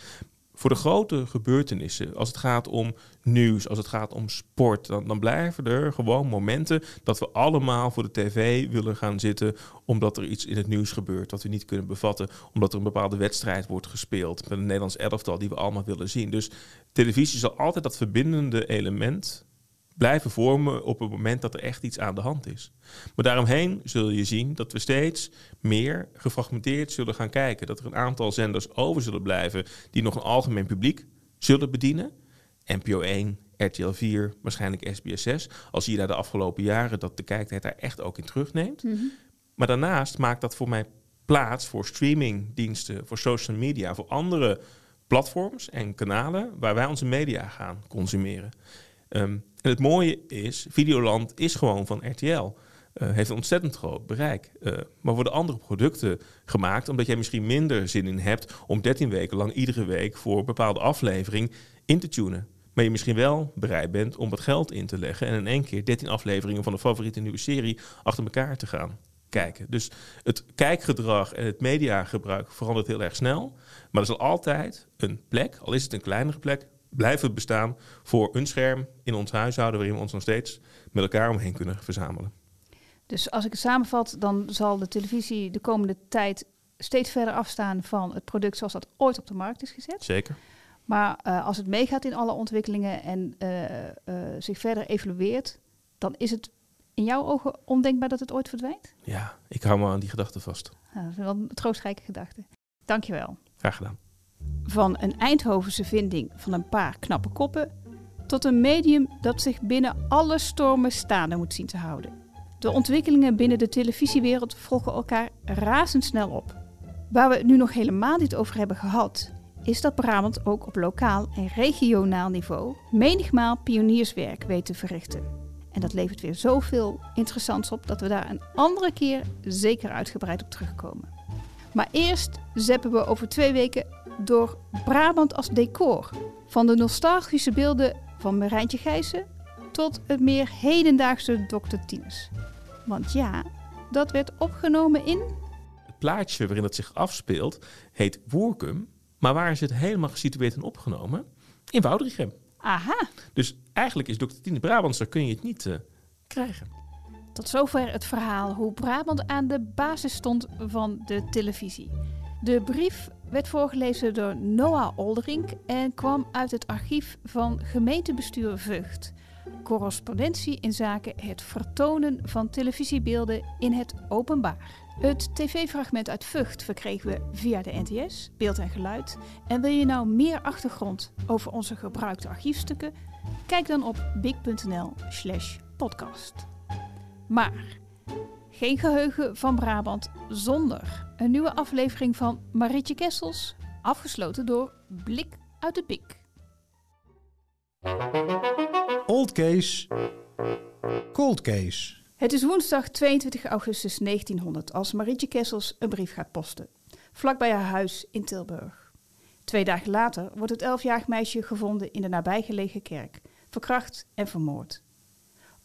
Voor de grote gebeurtenissen, als het gaat om nieuws, als het gaat om sport, dan, dan blijven er gewoon momenten dat we allemaal voor de tv willen gaan zitten omdat er iets in het nieuws gebeurt wat we niet kunnen bevatten, omdat er een bepaalde wedstrijd wordt gespeeld met een Nederlands elftal die we allemaal willen zien. Dus televisie zal altijd dat verbindende element blijven vormen op het moment dat er echt iets aan de hand is. Maar daaromheen zul je zien dat we steeds meer gefragmenteerd zullen gaan kijken. Dat er een aantal zenders over zullen blijven die nog een algemeen publiek zullen bedienen. NPO 1, RTL 4, waarschijnlijk SBS 6. Als zie je daar de afgelopen jaren dat de kijktijd daar echt ook in terugneemt. Maar daarnaast maakt dat voor mij plaats voor streamingdiensten, voor social media, voor andere platforms en kanalen waar wij onze media gaan consumeren. Um, en het mooie is, Videoland is gewoon van RTL. Uh, eh, heeft een ontzettend groot bereik. Uh, maar worden andere producten gemaakt omdat jij misschien minder zin in hebt om 13 weken lang iedere week voor een bepaalde aflevering in te tunen. Maar je misschien wel bereid bent om wat geld in te leggen en in één keer 13 afleveringen van een favoriete nieuwe serie achter elkaar te gaan kijken. Dus het kijkgedrag en het mediagebruik verandert heel erg snel. Maar er zal altijd een plek, al is het een kleinere plek, blijven bestaan voor een scherm in ons huishouden waarin we ons nog steeds met elkaar omheen kunnen verzamelen. Dus als ik het samenvat, dan zal de televisie de komende tijd steeds verder afstaan van het product zoals dat ooit op de markt is gezet. Zeker. Maar uh, als het meegaat in alle ontwikkelingen en uh, uh, zich verder evolueert, dan is het in jouw ogen ondenkbaar dat het ooit verdwijnt? Ja, ik hou me aan die gedachte vast. Ja, dat is wel een troostrijke gedachte. Dankjewel. Graag gedaan. Van een Eindhovense vinding van een paar knappe koppen tot een medium dat zich binnen alle stormen staande moet zien te houden. De ontwikkelingen binnen de televisiewereld volgen elkaar razendsnel op. Waar we het nu nog helemaal niet over hebben gehad, is dat Brabant ook op lokaal en regionaal niveau menigmaal pionierswerk weet te verrichten. En dat levert weer zoveel interessants op dat we daar een andere keer zeker uitgebreid op terugkomen. Maar eerst zeppen we over twee weken door Brabant als decor. Van de nostalgische beelden van Marijntje Gijssen tot het meer hedendaagse Dr. Tinus. Want ja, dat werd opgenomen in... Het plaatje waarin het zich afspeelt heet Woerkum. Maar waar is het helemaal gesitueerd en opgenomen? In Woudrichem. Aha. Dus eigenlijk is Dr. Tinus Brabantser kun je het niet uh, krijgen. Tot zover het verhaal hoe Brabant aan de basis stond van de televisie. De brief werd voorgelezen door Noah Olderink en kwam uit het archief van gemeentebestuur Vught. Correspondentie in zaken het vertonen van televisiebeelden in het openbaar. Het tv-fragment uit Vught verkregen we via de NTS, beeld en geluid. En wil je nou meer achtergrond over onze gebruikte archiefstukken? Kijk dan op big.nl/slash podcast. Maar geen geheugen van Brabant zonder een nieuwe aflevering van Marietje Kessels, afgesloten door Blik uit het Pik. Old Case, Cold Case. Het is woensdag 22 augustus 1900 als Marietje Kessels een brief gaat posten, vlakbij haar huis in Tilburg. Twee dagen later wordt het elfjarig meisje gevonden in de nabijgelegen kerk, verkracht en vermoord.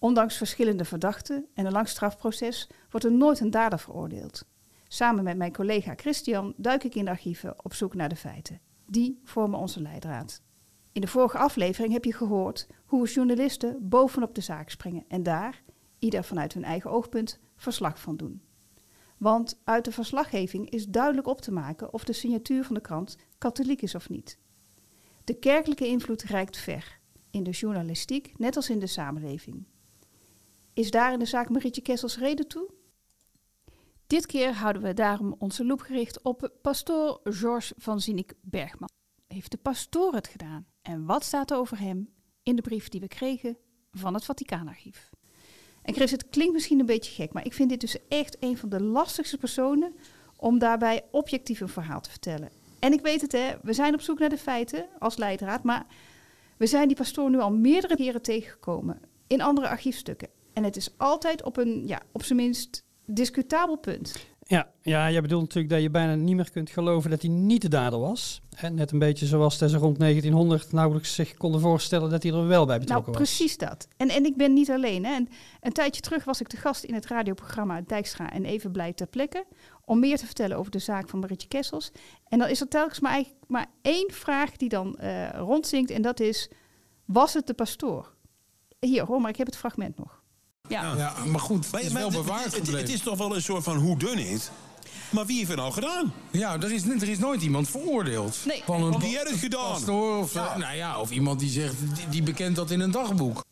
Ondanks verschillende verdachten en een lang strafproces wordt er nooit een dader veroordeeld. Samen met mijn collega Christian duik ik in de archieven op zoek naar de feiten. Die vormen onze leidraad. In de vorige aflevering heb je gehoord hoe journalisten bovenop de zaak springen en daar, ieder vanuit hun eigen oogpunt, verslag van doen. Want uit de verslaggeving is duidelijk op te maken of de signatuur van de krant katholiek is of niet. De kerkelijke invloed reikt ver, in de journalistiek net als in de samenleving. Is daar in de zaak Marietje Kessels reden toe? Dit keer houden we daarom onze loop gericht op pastoor Georges van Zinik Bergman. Heeft de pastoor het gedaan? En wat staat er over hem in de brief die we kregen van het Vaticaanarchief? En Chris, het klinkt misschien een beetje gek, maar ik vind dit dus echt een van de lastigste personen om daarbij objectief een verhaal te vertellen. En ik weet het, hè, we zijn op zoek naar de feiten als leidraad, maar we zijn die pastoor nu al meerdere keren tegengekomen in andere archiefstukken. En het is altijd op een, ja, op zijn minst discutabel punt. Ja, ja, jij bedoelt natuurlijk dat je bijna niet meer kunt geloven dat hij niet de dader was. Hè, net een beetje zoals ze rond 1900 nauwelijks zich konden voorstellen dat hij er wel bij Nou, betrokken was. precies dat. En, en ik ben niet alleen. Hè. En een tijdje terug was ik de gast in het radioprogramma Dijkstra en Even Blij ter plekke. Om meer te vertellen over de zaak van Marietje Kessels. En dan is er telkens maar, eigenlijk maar één vraag die dan eh rondzinkt. En dat is, was het de pastoor? Hier, hoor maar, ik heb het fragment nog. Ja, Ja, maar goed, het is wel bewaard het, het, gebleven. het is toch wel een soort van hoe dun it. Maar wie heeft het nou gedaan? Ja, er is, er is nooit iemand veroordeeld. Nee. Van een Wie heeft het gedaan? pastoor of, eh, nou ja, of iemand die zegt, die, die bekent dat in een dagboek.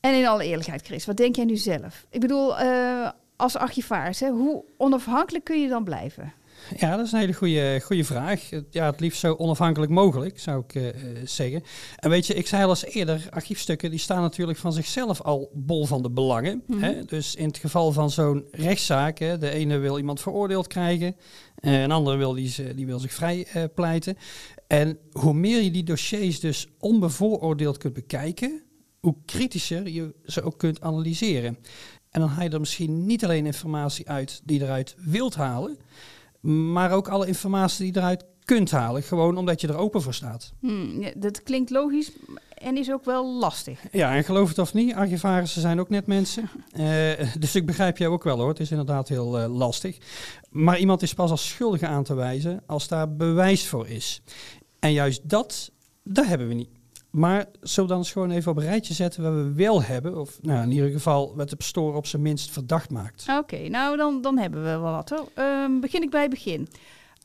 En in alle eerlijkheid, Chris, wat denk jij nu zelf? Ik bedoel, eh, als archivaris, hè, hoe onafhankelijk kun je dan blijven? Ja, dat is een hele goede, goede vraag. Ja, het liefst zo onafhankelijk mogelijk, zou ik eh, eh, zeggen. En weet je, ik zei al eens eerder, archiefstukken die staan natuurlijk van zichzelf al bol van de belangen. Mhm. hè? Dus in het geval van zo'n rechtszaak, hè, de ene wil iemand veroordeeld krijgen, eh, een andere wil, die, die wil zich vrij pleiten. En hoe meer je die dossiers dus onbevooroordeeld kunt bekijken, hoe kritischer je ze ook kunt analyseren. En dan haal je er misschien niet alleen informatie uit die je eruit wilt halen, maar ook alle informatie die je eruit kunt halen. Gewoon omdat je er open voor staat. Hmm, ja, dat klinkt logisch en is ook wel lastig. Ja, en geloof het of niet, archivarissen zijn ook net mensen. Eh, dus ik begrijp jou ook wel hoor. Het is inderdaad heel eh, lastig. Maar iemand is pas als schuldige aan te wijzen als daar bewijs voor is. En juist dat, dat hebben we niet. Maar zullen we dan eens gewoon even op een rijtje zetten wat we wel hebben? Of nou, in ieder geval wat de pastoor op zijn minst verdacht maakt. Oké, nou dan, dan hebben we wel wat hoor. Ehm, begin ik bij begin.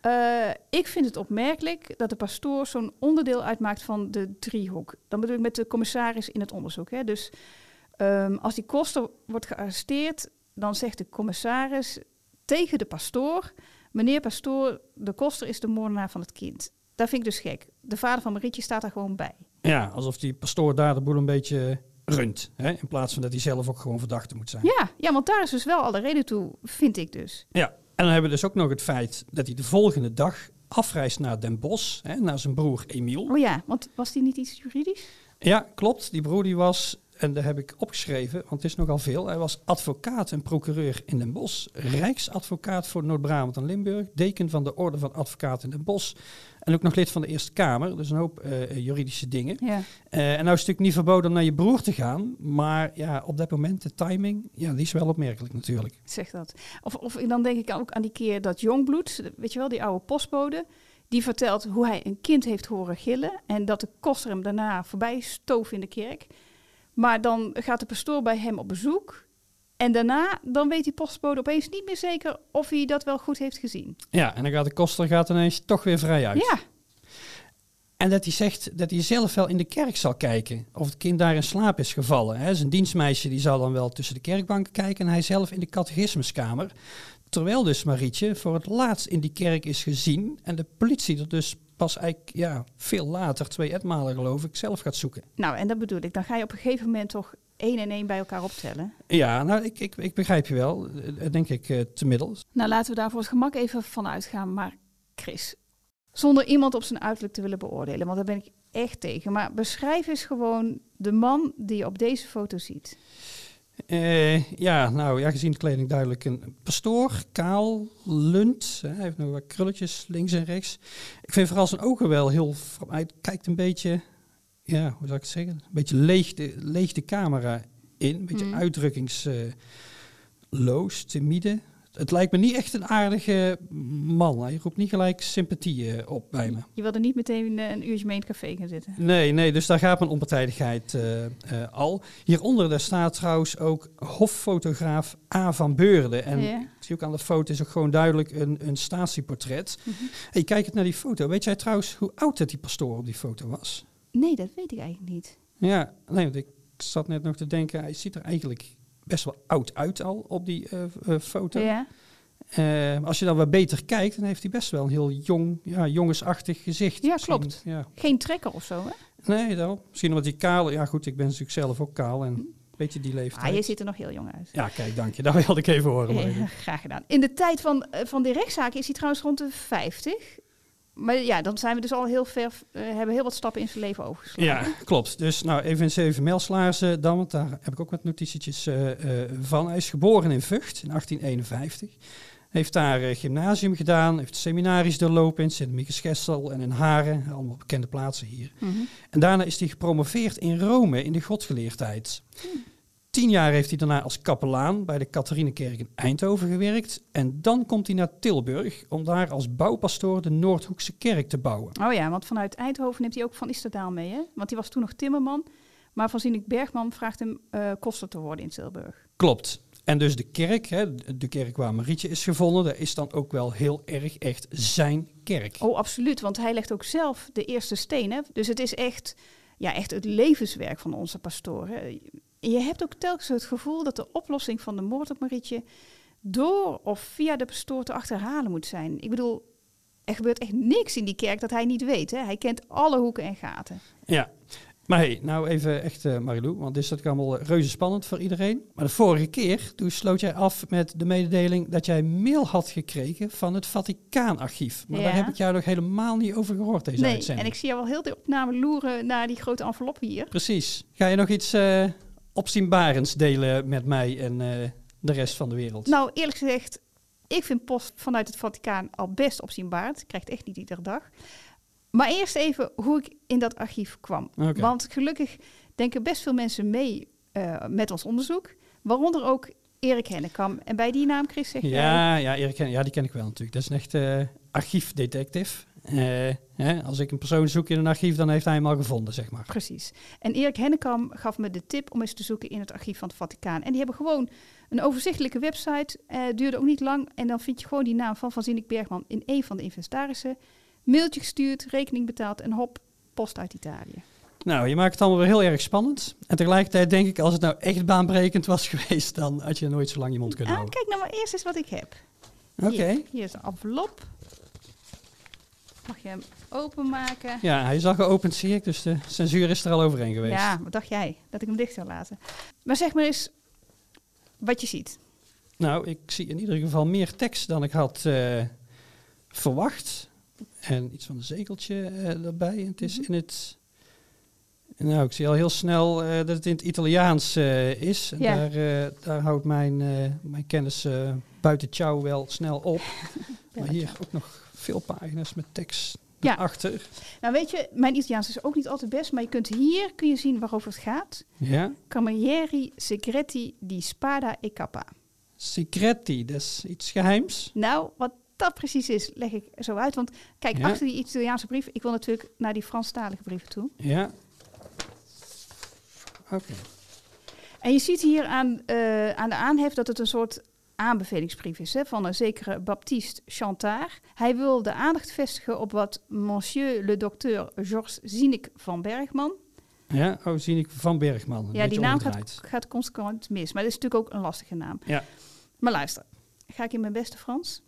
Eh, ik vind het opmerkelijk dat de pastoor zo'n onderdeel uitmaakt van de driehoek. Dan bedoel ik met de commissaris in het onderzoek. Hè. Dus ehm, als die koster wordt gearresteerd, dan zegt de commissaris tegen de pastoor... meneer pastoor, de koster is de moordenaar van het kind. Dat vind ik dus gek. De vader van Marietje staat daar gewoon bij. Ja, alsof die pastoor daar de boel een beetje runt. Hè? In plaats van dat hij zelf ook gewoon verdachte moet zijn. Ja, ja, want daar is dus wel alle reden toe, vind ik dus. Ja, en dan hebben we dus ook nog het feit dat hij de volgende dag afreist naar Den Bosch, hè, naar zijn broer Emiel. Oh ja, want was die niet iets juridisch? Ja, klopt. Die broer die was, en daar heb ik opgeschreven, want het is nogal veel. Hij was advocaat en procureur in Den Bosch, rijksadvocaat voor Noord-Brabant en Limburg, deken van de Orde van Advocaten in Den Bosch en ook nog lid van de Eerste Kamer. Dus een hoop eh, juridische dingen. Ja. Eh, en nou is het natuurlijk niet verboden om naar je broer te gaan, maar ja, op dat moment de timing, ja, die is wel opmerkelijk natuurlijk. Zeg dat. Of, of dan denk ik ook aan die keer dat Jongbloed, weet je wel, die oude postbode, die vertelt hoe hij een kind heeft horen gillen en dat de koster hem daarna voorbij stoof in de kerk. Maar dan gaat de pastoor bij hem op bezoek en daarna dan weet die postbode opeens niet meer zeker of hij dat wel goed heeft gezien. Ja, en dan gaat de koster gaat ineens toch weer vrij uit. Ja, En dat hij zegt dat hij zelf wel in de kerk zal kijken of het kind daar in slaap is gevallen. Hè. Zijn dienstmeisje die zal dan wel tussen de kerkbanken kijken en hij zelf in de catechismuskamer. Terwijl dus Marietje voor het laatst in die kerk is gezien en de politie er dus pas eigenlijk ja, veel later, twee etmalen geloof ik, zelf gaat zoeken. nou en dat bedoel ik. Dan ga je op een gegeven moment toch één en één bij elkaar optellen. Ja, nou ik, ik, ik begrijp je wel, eh, denk ik eh, te middels. Nou, laten we daar voor het gemak even van uitgaan. Maar Chris, zonder iemand op zijn uiterlijk te willen beoordelen, want daar ben ik echt tegen. Maar beschrijf eens gewoon de man die je op deze foto ziet. Eh, ja, nou ja, gezien de kleding duidelijk een pastoor, kaal, lunt. Hè, hij heeft nog wat krulletjes links en rechts. Ik vind vooral zijn ogen wel heel... Hij kijkt een beetje, ja, hoe zou ik het zeggen? Een beetje leeg de, leeg de camera in. Een beetje Mm. uitdrukkingsloos, timide. Het lijkt me niet echt een aardige man. Hij roept niet gelijk sympathie eh, op bij me. Je wilde niet meteen eh, een uurtje mee in het café gaan zitten. Nee, nee, dus daar gaat mijn onpartijdigheid eh, al. Hieronder daar staat trouwens ook hoffotograaf A. van Beurden. En Ja. ik zie ook aan de foto is ook gewoon duidelijk een, een statieportret. Hey, kijk het naar die foto. Weet jij trouwens hoe oud dat die pastoor op die foto was? Nee, dat weet ik eigenlijk niet. Ja, nee, want ik zat net nog te denken, hij ziet er eigenlijk best wel oud uit al op die eh, eh, foto. Ja. Eh, als je dan wat beter kijkt, dan heeft hij best wel een heel jong, ja, jongensachtig gezicht. Ja, Misschien, klopt. Ja. Geen trekker of zo, hè? Nee, dan. Misschien omdat hij kaal... Ja goed, ik ben natuurlijk zelf ook kaal en een beetje die leeftijd. Ah, je ziet er nog heel jong uit. Ja, kijk, dank je. Dat wilde ik even horen. Ja, graag gedaan. In de tijd van, van de rechtszaak is hij trouwens rond de 50. Maar ja, dan zijn we dus al heel ver, eh, hebben heel wat stappen in zijn leven overgeslagen. Ja, klopt. Dus nou, even in zeven mijlslaarzen dan, want daar heb ik ook wat notitietjes eh, eh, van. Hij is geboren in Vught in 1851. Heeft daar gymnasium gedaan, heeft seminaries doorlopen in Sint-Michielsgestel en in Haren, allemaal bekende plaatsen hier. Mhm. En daarna is hij gepromoveerd in Rome in de godsgeleerdheid. Tien jaar heeft hij daarna als kapelaan bij de Katharinekerk in Eindhoven gewerkt. En dan komt hij naar Tilburg om daar als bouwpastoor de Noordhoekse kerk te bouwen. Oh ja, want vanuit Eindhoven neemt hij ook Van Isterdaal mee, hè? Want die was toen nog timmerman. Maar Van Zinek Bergman vraagt hem eh koster te worden in Tilburg. Klopt. En dus de kerk, hè, de kerk waar Marietje is gevonden, dat is dan ook wel heel erg echt zijn kerk. Oh, absoluut. Want hij legt ook zelf de eerste steen. Hè? Dus het is echt, ja, echt het levenswerk van onze pastoor. Je hebt ook telkens het gevoel dat de oplossing van de moord op Marietje door of via de pastoor te achterhalen moet zijn. Ik bedoel, er gebeurt echt niks in die kerk dat hij niet weet. Hè? Hij kent alle hoeken en gaten. Ja. Maar hey, nou even echt eh Marilou, want dit is natuurlijk allemaal eh, reuze spannend voor iedereen. Maar de vorige keer, toen sloot jij af met de mededeling dat jij mail had gekregen van het Vaticaanarchief. Maar Ja. daar heb ik jou nog helemaal niet over gehoord deze nee, uitzending. en ik zie jou al heel de opname loeren naar die grote envelop hier. Precies. Ga je nog iets eh opzienbarends delen met mij en eh, de rest van de wereld? Nou, eerlijk gezegd, ik vind post vanuit het Vaticaan al best opzienbaar. Ik krijg het echt niet iedere dag. Maar eerst even hoe ik in dat archief kwam. Want gelukkig denken best veel mensen mee eh, met ons onderzoek. Waaronder ook Erik Hennekam. En bij die naam, Chris, zeg jij... Ja, ja, Erik, ja, die ken ik wel natuurlijk. Dat is een echte archiefdetective. Eh, hè, als ik een persoon zoek in een archief, dan heeft hij hem al gevonden, zeg maar. Precies. En Erik Hennekam gaf me de tip om eens te zoeken in het archief van het Vaticaan. En die hebben gewoon een overzichtelijke website. eh duurde ook niet lang. En dan vind je gewoon die naam van Van Zinek Bergman in een van de inventarissen. Mailtje gestuurd, rekening betaald en hop, post uit Italië. Nou, je maakt het allemaal weer heel erg spannend. En tegelijkertijd denk ik, als het nou echt baanbrekend was geweest, dan had je nooit zo lang je mond kunnen Ah, houden. kijk nou maar eerst eens wat ik heb. Oké. Hier, hier is de envelop. Mag je hem openmaken? Ja, hij is al geopend, zie ik, dus de censuur is er al overheen geweest. Ja, wat dacht jij? Dat ik hem dicht zou laten. Maar zeg maar eens wat je ziet. Nou, ik zie in ieder geval meer tekst dan ik had eh, verwacht. En iets van een zegeltje eh, erbij. En het is Mhm. in het... Nou, ik zie al heel snel eh, dat het in het Italiaans is. En Ja. daar, daar houdt mijn, mijn kennis buiten ciao wel snel op. maar hier ook nog veel pagina's met tekst Ja. achter. Nou weet je, mijn Italiaans is ook niet altijd best, maar je kunt hier kun je zien waarover het gaat. Ja. Camerieri Segretti di Spada e Kappa. Secretti, dat is iets geheims. Nou, wat dat precies is, leg ik zo uit. Want kijk, Ja. achter die Italiaanse brief, ik wil natuurlijk naar die Franstalige brieven toe. Ja. Oké. En je ziet hier aan, eh, aan de aanhef dat het een soort aanbevelingsbrief is hè, van een zekere Baptiste Chantard. Hij wil de aandacht vestigen op wat Monsieur le docteur Georges Zinek van Bergman. Ja, oh, zie ik Van Bergman. ja, die naam gaat, gaat consequent mis, maar dat is natuurlijk ook een lastige naam. Ja. Maar luister, ga ik in mijn beste Frans.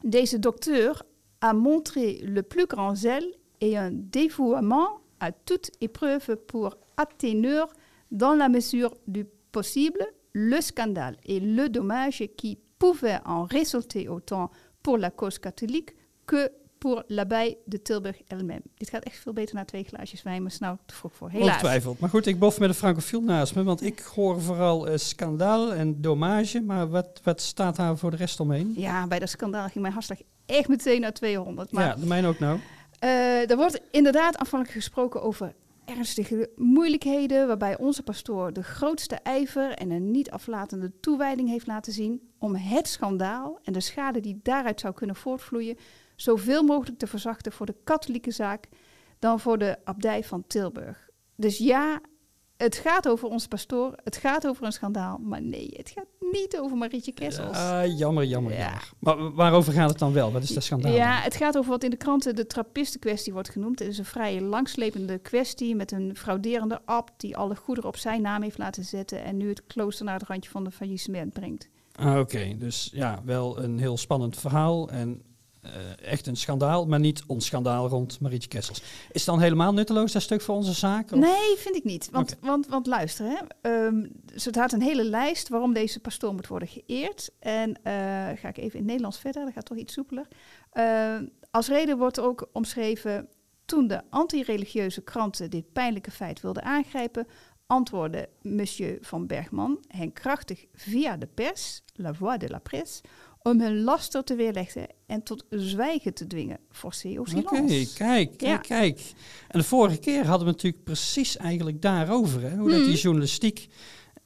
Deze docteur a montré le plus grand zèle et un dévouement à toute épreuve pour atténuer, dans la mesure du possible, le scandale et le dommage qui pouvaient en résulter autant pour la cause catholique que pour l'abbaye de Tilburg elle-même. Dit gaat echt veel beter naar twee glaasjes wijn, maar nou te vroeg voor. Helaas. Ongetwijfeld. Maar goed, ik bof met een francofiel naast me, want ik hoor vooral schandaal en dommage. Maar wat, wat staat daar voor de rest omheen? Ja, bij dat schandaal ging mijn hartslag echt meteen naar 200. Maar ja, de mijne ook nou. Eh, er wordt inderdaad aanvankelijk gesproken over ernstige moeilijkheden, waarbij onze pastoor de grootste ijver en een niet aflatende toewijding heeft laten zien om het schandaal en de schade die daaruit zou kunnen voortvloeien zoveel mogelijk te verzachten voor de katholieke zaak dan voor de abdij van Tilburg. Dus ja, het gaat over onze pastoor, het gaat over een schandaal, maar nee, het gaat niet over Marietje Kessels. Ah, jammer, jammer, jammer. Maar wa- waarover gaat het dan wel? Wat is dat schandaal? Ja, het gaat over wat in de kranten de trappistenkwestie wordt genoemd. Het is een vrij langslepende kwestie met een frauderende abt die alle goederen op zijn naam heeft laten zetten en nu het klooster naar het randje van de faillissement brengt. Ah, Oké, dus ja, wel een heel spannend verhaal en eh, echt een schandaal, maar niet ons schandaal rond Marietje Kessels. Is het dan helemaal nutteloos, dat stuk voor onze zaak? of? Nee, vind ik niet. Want, want, want luister, hè. ehm, het had een hele lijst waarom deze pastoor moet worden geëerd. En eh, ga ik even in het Nederlands verder, dat gaat toch iets soepeler. Eh, als reden wordt ook omschreven toen de anti-religieuze kranten dit pijnlijke feit wilden aangrijpen, antwoordde monsieur van Bergman hen krachtig via de pers, la voix de la presse, om hun laster te weerleggen en tot zwijgen te dwingen. Forcé Oké, silence. kijk, kijk, Ja. kijk. En de vorige keer hadden we natuurlijk precies eigenlijk daarover. Hè? Hoe dat Mhm. die journalistiek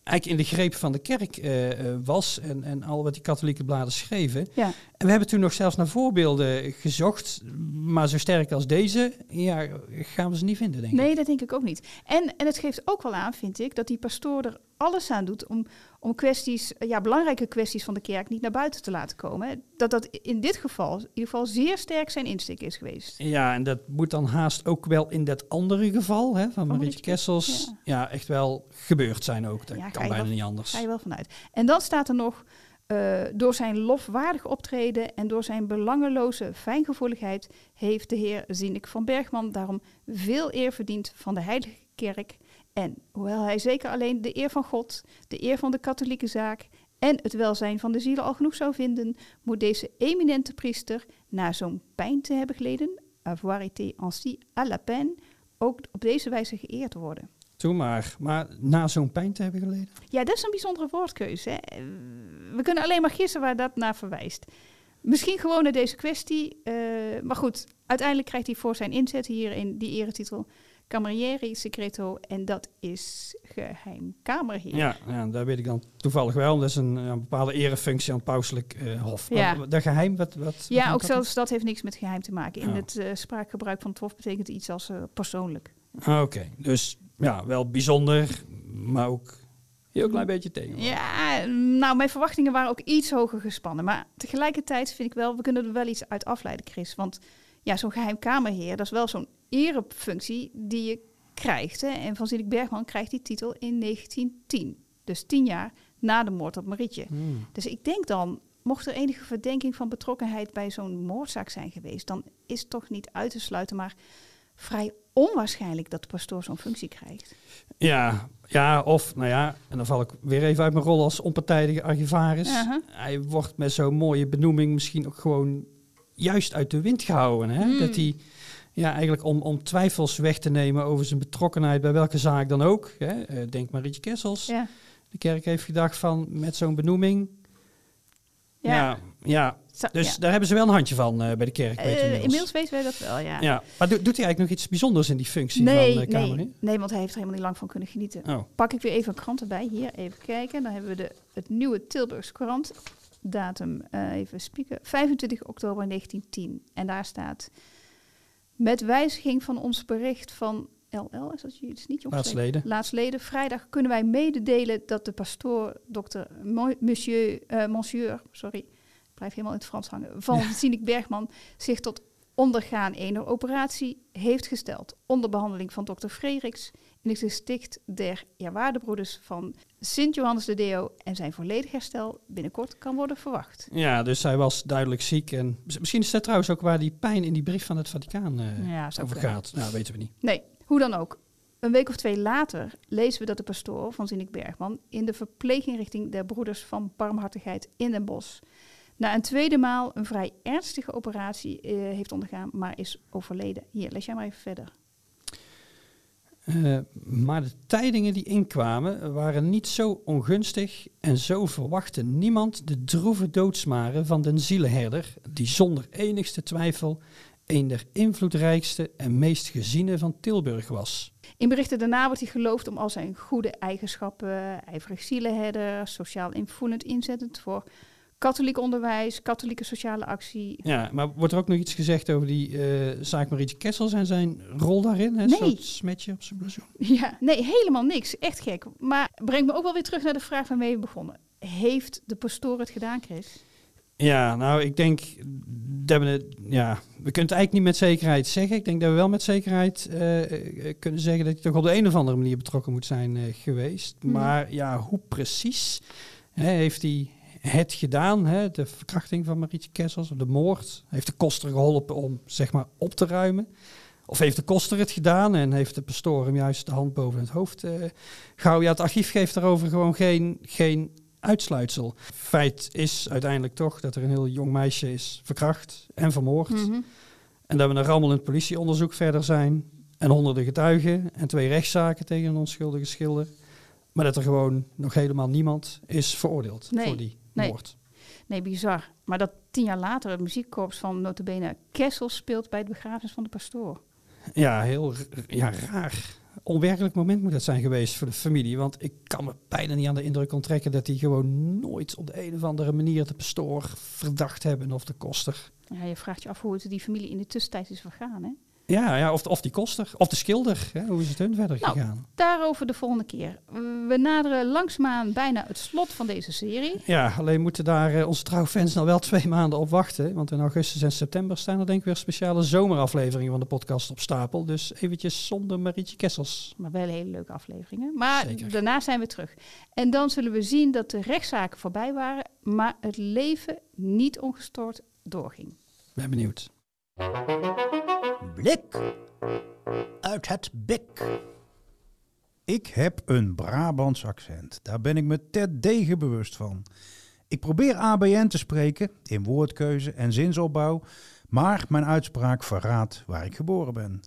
eigenlijk in de greep van de kerk eh, eh, was. En, en al wat die katholieke bladen schreven. Ja. En we hebben toen nog zelfs naar voorbeelden gezocht. Maar zo sterk als deze, ja, gaan we ze niet vinden, denk ik. Nee, dat denk ik ook niet. En, en het geeft ook wel aan, vind ik, dat die pastoor er alles aan doet om, om kwesties, ja, belangrijke kwesties van de kerk niet naar buiten te laten komen. Dat dat in dit geval, in ieder geval, zeer sterk zijn insteek is geweest. Ja, en dat moet dan haast ook wel in dat andere geval hè, van, Marietje Marietje, Kessels. Ja. echt wel gebeurd zijn ook. Dat Ja, kan bijna wel- niet anders. Ga je wel vanuit. En dan staat er nog, eh, door zijn lofwaardig optreden en door zijn belangeloze fijngevoeligheid heeft de heer Zinnik van Bergman daarom veel eer verdiend van de heilige kerk. En hoewel hij zeker alleen de eer van God, de eer van de katholieke zaak en het welzijn van de zielen al genoeg zou vinden, moet deze eminente priester, na zo'n pijn te hebben geleden, avoir été ainsi à la peine, ook op deze wijze geëerd worden. Toen maar. Maar na zo'n pijn te hebben geleden. Ja, dat is een bijzondere woordkeuze. Hè. We kunnen alleen maar gissen waar dat naar verwijst. Misschien gewoon naar deze kwestie. eh, maar goed, uiteindelijk krijgt hij voor zijn inzet hier in die eretitel Camerieri Secreto. En dat is geheim kamerheer. Ja, ja, daar weet ik dan toevallig wel. Dat is een, bepaalde erefunctie aan het pauselijk eh, hof. Ja. Maar Dat geheim, wat... wat Ja, ook dat zelfs dat heeft niks met geheim te maken. In Oh. het eh, spraakgebruik van het hof betekent iets als eh, persoonlijk. Ah, Oké, dus ja, wel bijzonder, maar ook heel klein beetje tegen. Ja, nou, mijn verwachtingen waren ook iets hoger gespannen. Maar tegelijkertijd vind ik wel, we kunnen er wel iets uit afleiden, Chris. Want ja, zo'n geheim kamerheer, dat is wel zo'n erefunctie die je krijgt. Hè. En Van Zinnik Bergman krijgt die titel in 1910. Dus tien jaar na de moord op Marietje. Hmm. Dus ik denk dan, mocht er enige verdenking van betrokkenheid bij zo'n moordzaak zijn geweest, dan is het toch niet uit te sluiten, maar vrij onwaarschijnlijk dat de pastoor zo'n functie krijgt. Ja, ja, of, nou ja, en dan val ik weer even uit mijn rol als onpartijdige archivaris. Hij wordt met zo'n mooie benoeming misschien ook gewoon juist uit de wind gehouden. Hè? Hmm. Dat hij, ja, eigenlijk om, om twijfels weg te nemen over zijn betrokkenheid bij welke zaak dan ook. Hè? Eh, denk Marietje Kessels. Ja. De kerk heeft gedacht van, met zo'n benoeming... Ja. Ja, ja. Zo- dus daar hebben ze wel een handje van eh, bij de kerk. weet Eh, inmiddels. inmiddels weten wij dat wel, ja. Ja, maar do- doet hij eigenlijk nog iets bijzonders in die functie Nee, van uh, Kamer? nee, nee, want hij heeft er helemaal niet lang van kunnen genieten. Oh. Pak ik weer even een krant erbij. Hier, even kijken. Dan hebben we de, het nieuwe Tilburgse krant. Datum, even spieken. 25 oktober 1910. En daar staat... Met wijziging van ons bericht van LL, is dat je is niet Laatsleden. Laatsleden. Vrijdag kunnen wij mededelen dat de pastoor, dokter Mo- Monsieur, eh, Monsieur, sorry, ik blijf helemaal in het Frans hangen, van Ja. Bergman zich tot ondergaan ene operatie heeft gesteld. Onder behandeling van dokter Frederiks in het gesticht der Eerwaardebroeders van Sint Johannes de Deo en zijn volledig herstel binnenkort kan worden verwacht. Ja, dus hij was duidelijk ziek. En mis- misschien is dat trouwens ook waar die pijn in die brief van het Vaticaan Ja, zou over gaat. Nou, weten we niet. Nee, hoe dan ook. Een week of twee later lezen we dat de pastoor van Zinnik Bergman in de verpleeginrichting der Broeders van Barmhartigheid in Den Bosch na een tweede maal een vrij ernstige operatie eh, heeft ondergaan, maar is overleden. Hier, lees jij maar even verder. Eh, maar de tijdingen die inkwamen waren niet zo ongunstig en zo verwachtte niemand de droeve doodsmaren van den zielenherder, die zonder enigste twijfel een der invloedrijkste en meest geziene van Tilburg was. In berichten daarna wordt hij geloofd om al zijn goede eigenschappen, ijverig zielenherder, sociaal invoelend inzettend voor katholiek onderwijs, katholieke sociale actie. Ja, maar wordt er ook nog iets gezegd over die eh, zaak Marietje Kessels en zijn rol daarin? Hè? Nee. smetje op zijn blazoen. Ja, nee, helemaal niks. Echt gek. Maar brengt me ook wel weer terug naar de vraag waarmee we begonnen. Heeft de pastoor het gedaan, Chris? Ja, nou, ik denk dat we het, ja, we kunnen het eigenlijk niet met zekerheid zeggen. Ik denk dat we wel met zekerheid eh, eh, kunnen zeggen dat hij toch op de een of andere manier betrokken moet zijn geweest. Mhm. Maar ja, hoe precies hè, heeft hij het gedaan? Hè? De verkrachting van Marietje Kessels, de moord. Heeft de koster geholpen om, zeg maar, op te ruimen? Of heeft de koster het gedaan en heeft de pastoor hem juist de hand boven het hoofd eh gehouden? Ja, het archief geeft daarover gewoon geen, geen uitsluitsel. Feit is uiteindelijk toch dat er een heel jong meisje is verkracht en vermoord. Mhm. En dat we een rammelend politieonderzoek verder zijn. en honderden getuigen en twee rechtszaken tegen een onschuldige schilder. Maar dat er gewoon nog helemaal niemand is veroordeeld Nee, voor die nee. moord. Nee, bizar. Maar dat tien jaar later het muziekkorps van notabene Kessel speelt bij het begrafenis van de pastoor. Ja, heel ja, raar. Onwerkelijk moment moet dat zijn geweest voor de familie. Want ik kan me bijna niet aan de indruk onttrekken dat die gewoon nooit op de een of andere manier de pastoor verdacht hebben of de koster. Ja, je vraagt je af hoe het die familie in de tussentijd is vergaan, hè? Ja, ja of, of die koster, of de schilder. Hè? Hoe is het hun verder Nou, gegaan? Daarover de volgende keer. We naderen langzaamaan bijna het slot van deze serie. Ja, alleen moeten daar eh, onze trouwfans nou wel twee maanden op wachten. Want in augustus en september staan er denk ik weer speciale zomerafleveringen van de podcast op stapel. Dus eventjes zonder Marietje Kessels. Maar wel hele leuke afleveringen. Maar daarna zijn we terug. En dan zullen we zien dat de rechtszaken voorbij waren, maar het leven niet ongestoord doorging. Ben benieuwd. Blik uit het bik. Ik heb een Brabants accent. Daar ben ik me terdege bewust van. Ik probeer ABN te spreken in woordkeuze en zinsopbouw, maar mijn uitspraak verraadt waar ik geboren ben.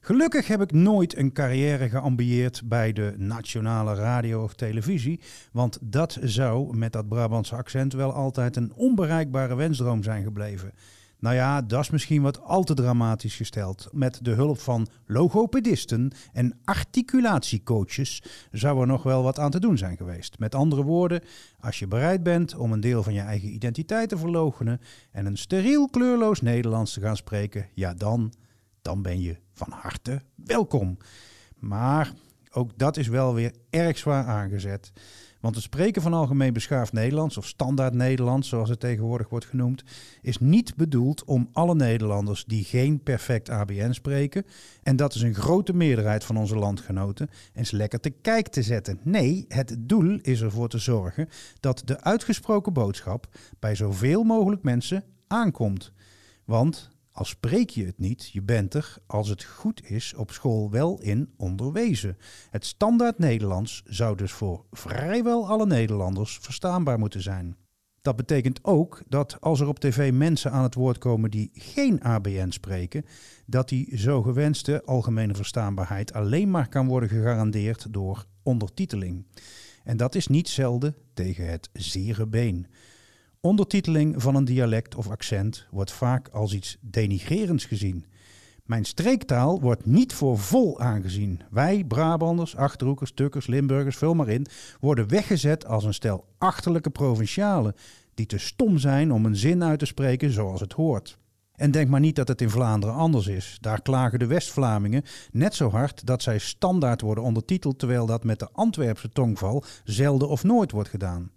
Gelukkig heb ik nooit een carrière geambieerd bij de nationale radio of televisie, want dat zou met dat Brabantse accent wel altijd een onbereikbare wensdroom zijn gebleven. Nou ja, dat is misschien wat al te dramatisch gesteld. Met de hulp van logopedisten en articulatiecoaches zou er nog wel wat aan te doen zijn geweest. Met andere woorden, als je bereid bent om een deel van je eigen identiteit te verloochenen en een steriel kleurloos Nederlands te gaan spreken, ja dan, dan ben je van harte welkom. Maar ook dat is wel weer erg zwaar aangezet. Want het spreken van algemeen beschaafd Nederlands, of standaard Nederlands zoals het tegenwoordig wordt genoemd, is niet bedoeld om alle Nederlanders die geen perfect ABN spreken, en dat is een grote meerderheid van onze landgenoten, eens lekker te kijk te zetten. Nee, het doel is ervoor te zorgen dat de uitgesproken boodschap bij zoveel mogelijk mensen aankomt. Want al spreek je het niet, je bent er, als het goed is, op school wel in onderwezen. Het standaard Nederlands zou dus voor vrijwel alle Nederlanders verstaanbaar moeten zijn. Dat betekent ook dat als er op tv mensen aan het woord komen die geen ABN spreken, dat die zo gewenste algemene verstaanbaarheid alleen maar kan worden gegarandeerd door ondertiteling. En dat is niet zelden tegen het zere been. Ondertiteling van een dialect of accent wordt vaak als iets denigrerends gezien. Mijn streektaal wordt niet voor vol aangezien. Wij, Brabanders, Achterhoekers, Tukkers, Limburgers, vul maar in, worden weggezet als een stel achterlijke provincialen die te stom zijn om een zin uit te spreken zoals het hoort. En denk maar niet dat het in Vlaanderen anders is. Daar klagen de West-Vlamingen net zo hard dat zij standaard worden ondertiteld, terwijl dat met de Antwerpse tongval zelden of nooit wordt gedaan.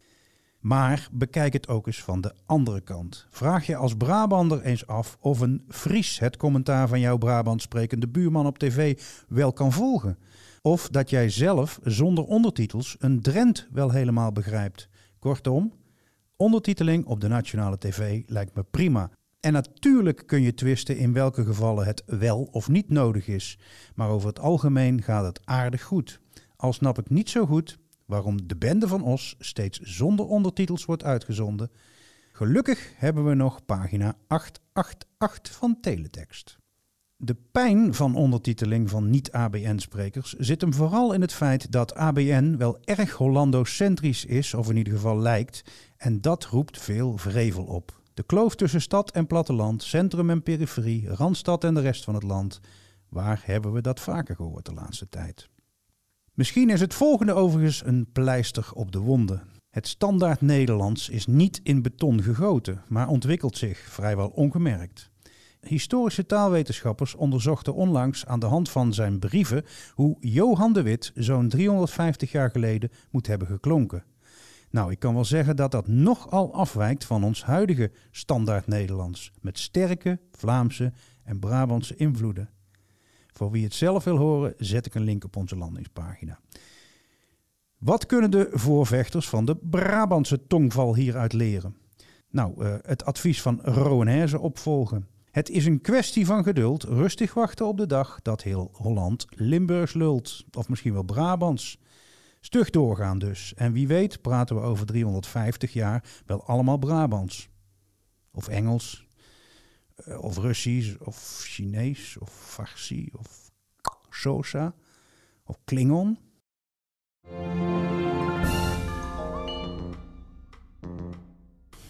Maar bekijk het ook eens van de andere kant. Vraag je als Brabander eens af of een Fries het commentaar van jouw Brabant sprekende buurman op tv wel kan volgen. Of dat jij zelf zonder ondertitels een Drent wel helemaal begrijpt. Kortom, ondertiteling op de nationale tv lijkt me prima. En natuurlijk kun je twisten in welke gevallen het wel of niet nodig is. Maar over het algemeen gaat het aardig goed. Al snap ik niet zo goed waarom de bende van Os steeds zonder ondertitels wordt uitgezonden. Gelukkig hebben we nog pagina 888 van Teletext. De pijn van ondertiteling van niet-ABN-sprekers zit hem vooral in het feit dat ABN wel erg Hollando-centrisch is, of in ieder geval lijkt, en dat roept veel vrevel op. De kloof tussen stad en platteland, centrum en periferie, randstad en de rest van het land, waar hebben we dat vaker gehoord de laatste tijd? Misschien is het volgende overigens een pleister op de wonden. Het standaard Nederlands is niet in beton gegoten, maar ontwikkelt zich vrijwel ongemerkt. Historische taalwetenschappers onderzochten onlangs aan de hand van zijn brieven hoe Johan de Wit zo'n 350 jaar geleden moet hebben geklonken. Nou, ik kan wel zeggen dat dat nogal afwijkt van ons huidige standaard Nederlands, met sterke Vlaamse en Brabantse invloeden. Voor wie het zelf wil horen, zet ik een link op onze landingspagina. Wat kunnen de voorvechters van de Brabantse tongval hieruit leren? Nou, uh, het advies van Rowenherze opvolgen. Het is een kwestie van geduld, rustig wachten op de dag dat heel Holland Limburgs lult. Of misschien wel Brabants. Stug doorgaan dus. En wie weet praten we over 350 jaar wel allemaal Brabants. Of Engels, of Russisch, of Chinees, of Farsi, of Xhosa of Klingon?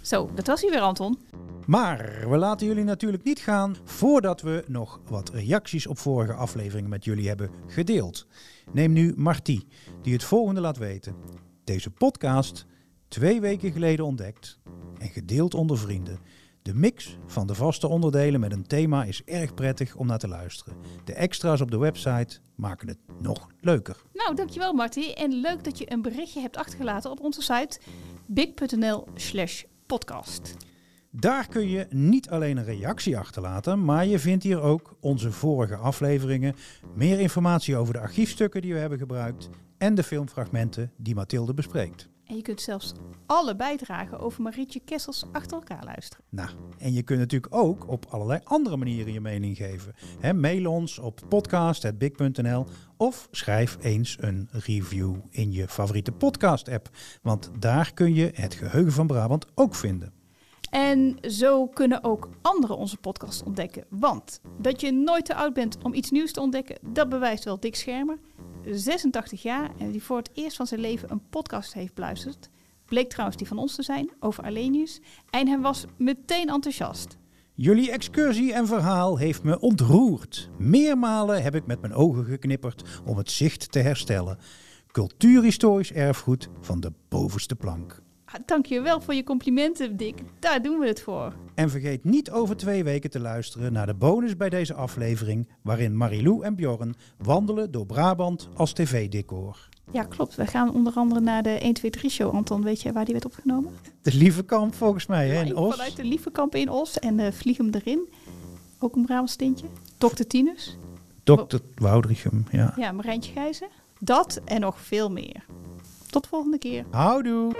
Zo, dat was hij weer, Anton. Maar we laten jullie natuurlijk niet gaan voordat we nog wat reacties op vorige afleveringen met jullie hebben gedeeld. Neem nu Martie, die het volgende laat weten. Deze podcast twee weken geleden ontdekt en gedeeld onder vrienden. De mix van de vaste onderdelen met een thema is erg prettig om naar te luisteren. De extra's op de website maken het nog leuker. Nou, dankjewel Marty. En leuk dat je een berichtje hebt achtergelaten op onze site big.nl slash podcast. Daar kun je niet alleen een reactie achterlaten, maar je vindt hier ook onze vorige afleveringen, meer informatie over de archiefstukken die we hebben gebruikt en de filmfragmenten die Mathilde bespreekt. En je kunt zelfs alle bijdragen over Marietje Kessels achter elkaar luisteren. Nou, en je kunt natuurlijk ook op allerlei andere manieren je mening geven. Mail ons op podcast.big.nl of schrijf eens een review in je favoriete podcast-app. Want daar kun je het geheugen van Brabant ook vinden. En zo kunnen ook anderen onze podcast ontdekken. Want dat je nooit te oud bent om iets nieuws te ontdekken, dat bewijst wel Dick Schermer. 86 jaar en die voor het eerst van zijn leven een podcast heeft beluisterd. Bleek trouwens die van ons te zijn, over Alenius. En hij was meteen enthousiast. Jullie excursie en verhaal heeft me ontroerd. Meermalen heb ik met mijn ogen geknipperd om het zicht te herstellen. Cultuurhistorisch erfgoed van de bovenste plank. Ah, Dank je wel voor je complimenten, Dick. Daar doen we het voor. En vergeet niet over twee weken te luisteren naar de bonus bij deze aflevering, waarin Marilou en Bjorn wandelen door Brabant als tv-decor. Ja, klopt. We gaan onder andere naar de 1, 2, 3 show. Anton, weet je waar die werd opgenomen? De lieve kamp volgens mij, hè, in Os. Vanuit de Lievekamp in Os en uh, Vlieg hem erin. Ook een Brabants tintje. Dr. Tinus. Dr. Woudrichem, ja. Ja, Marijntje Gijzen. Dat en nog veel meer. Tot de volgende keer. Houdoe.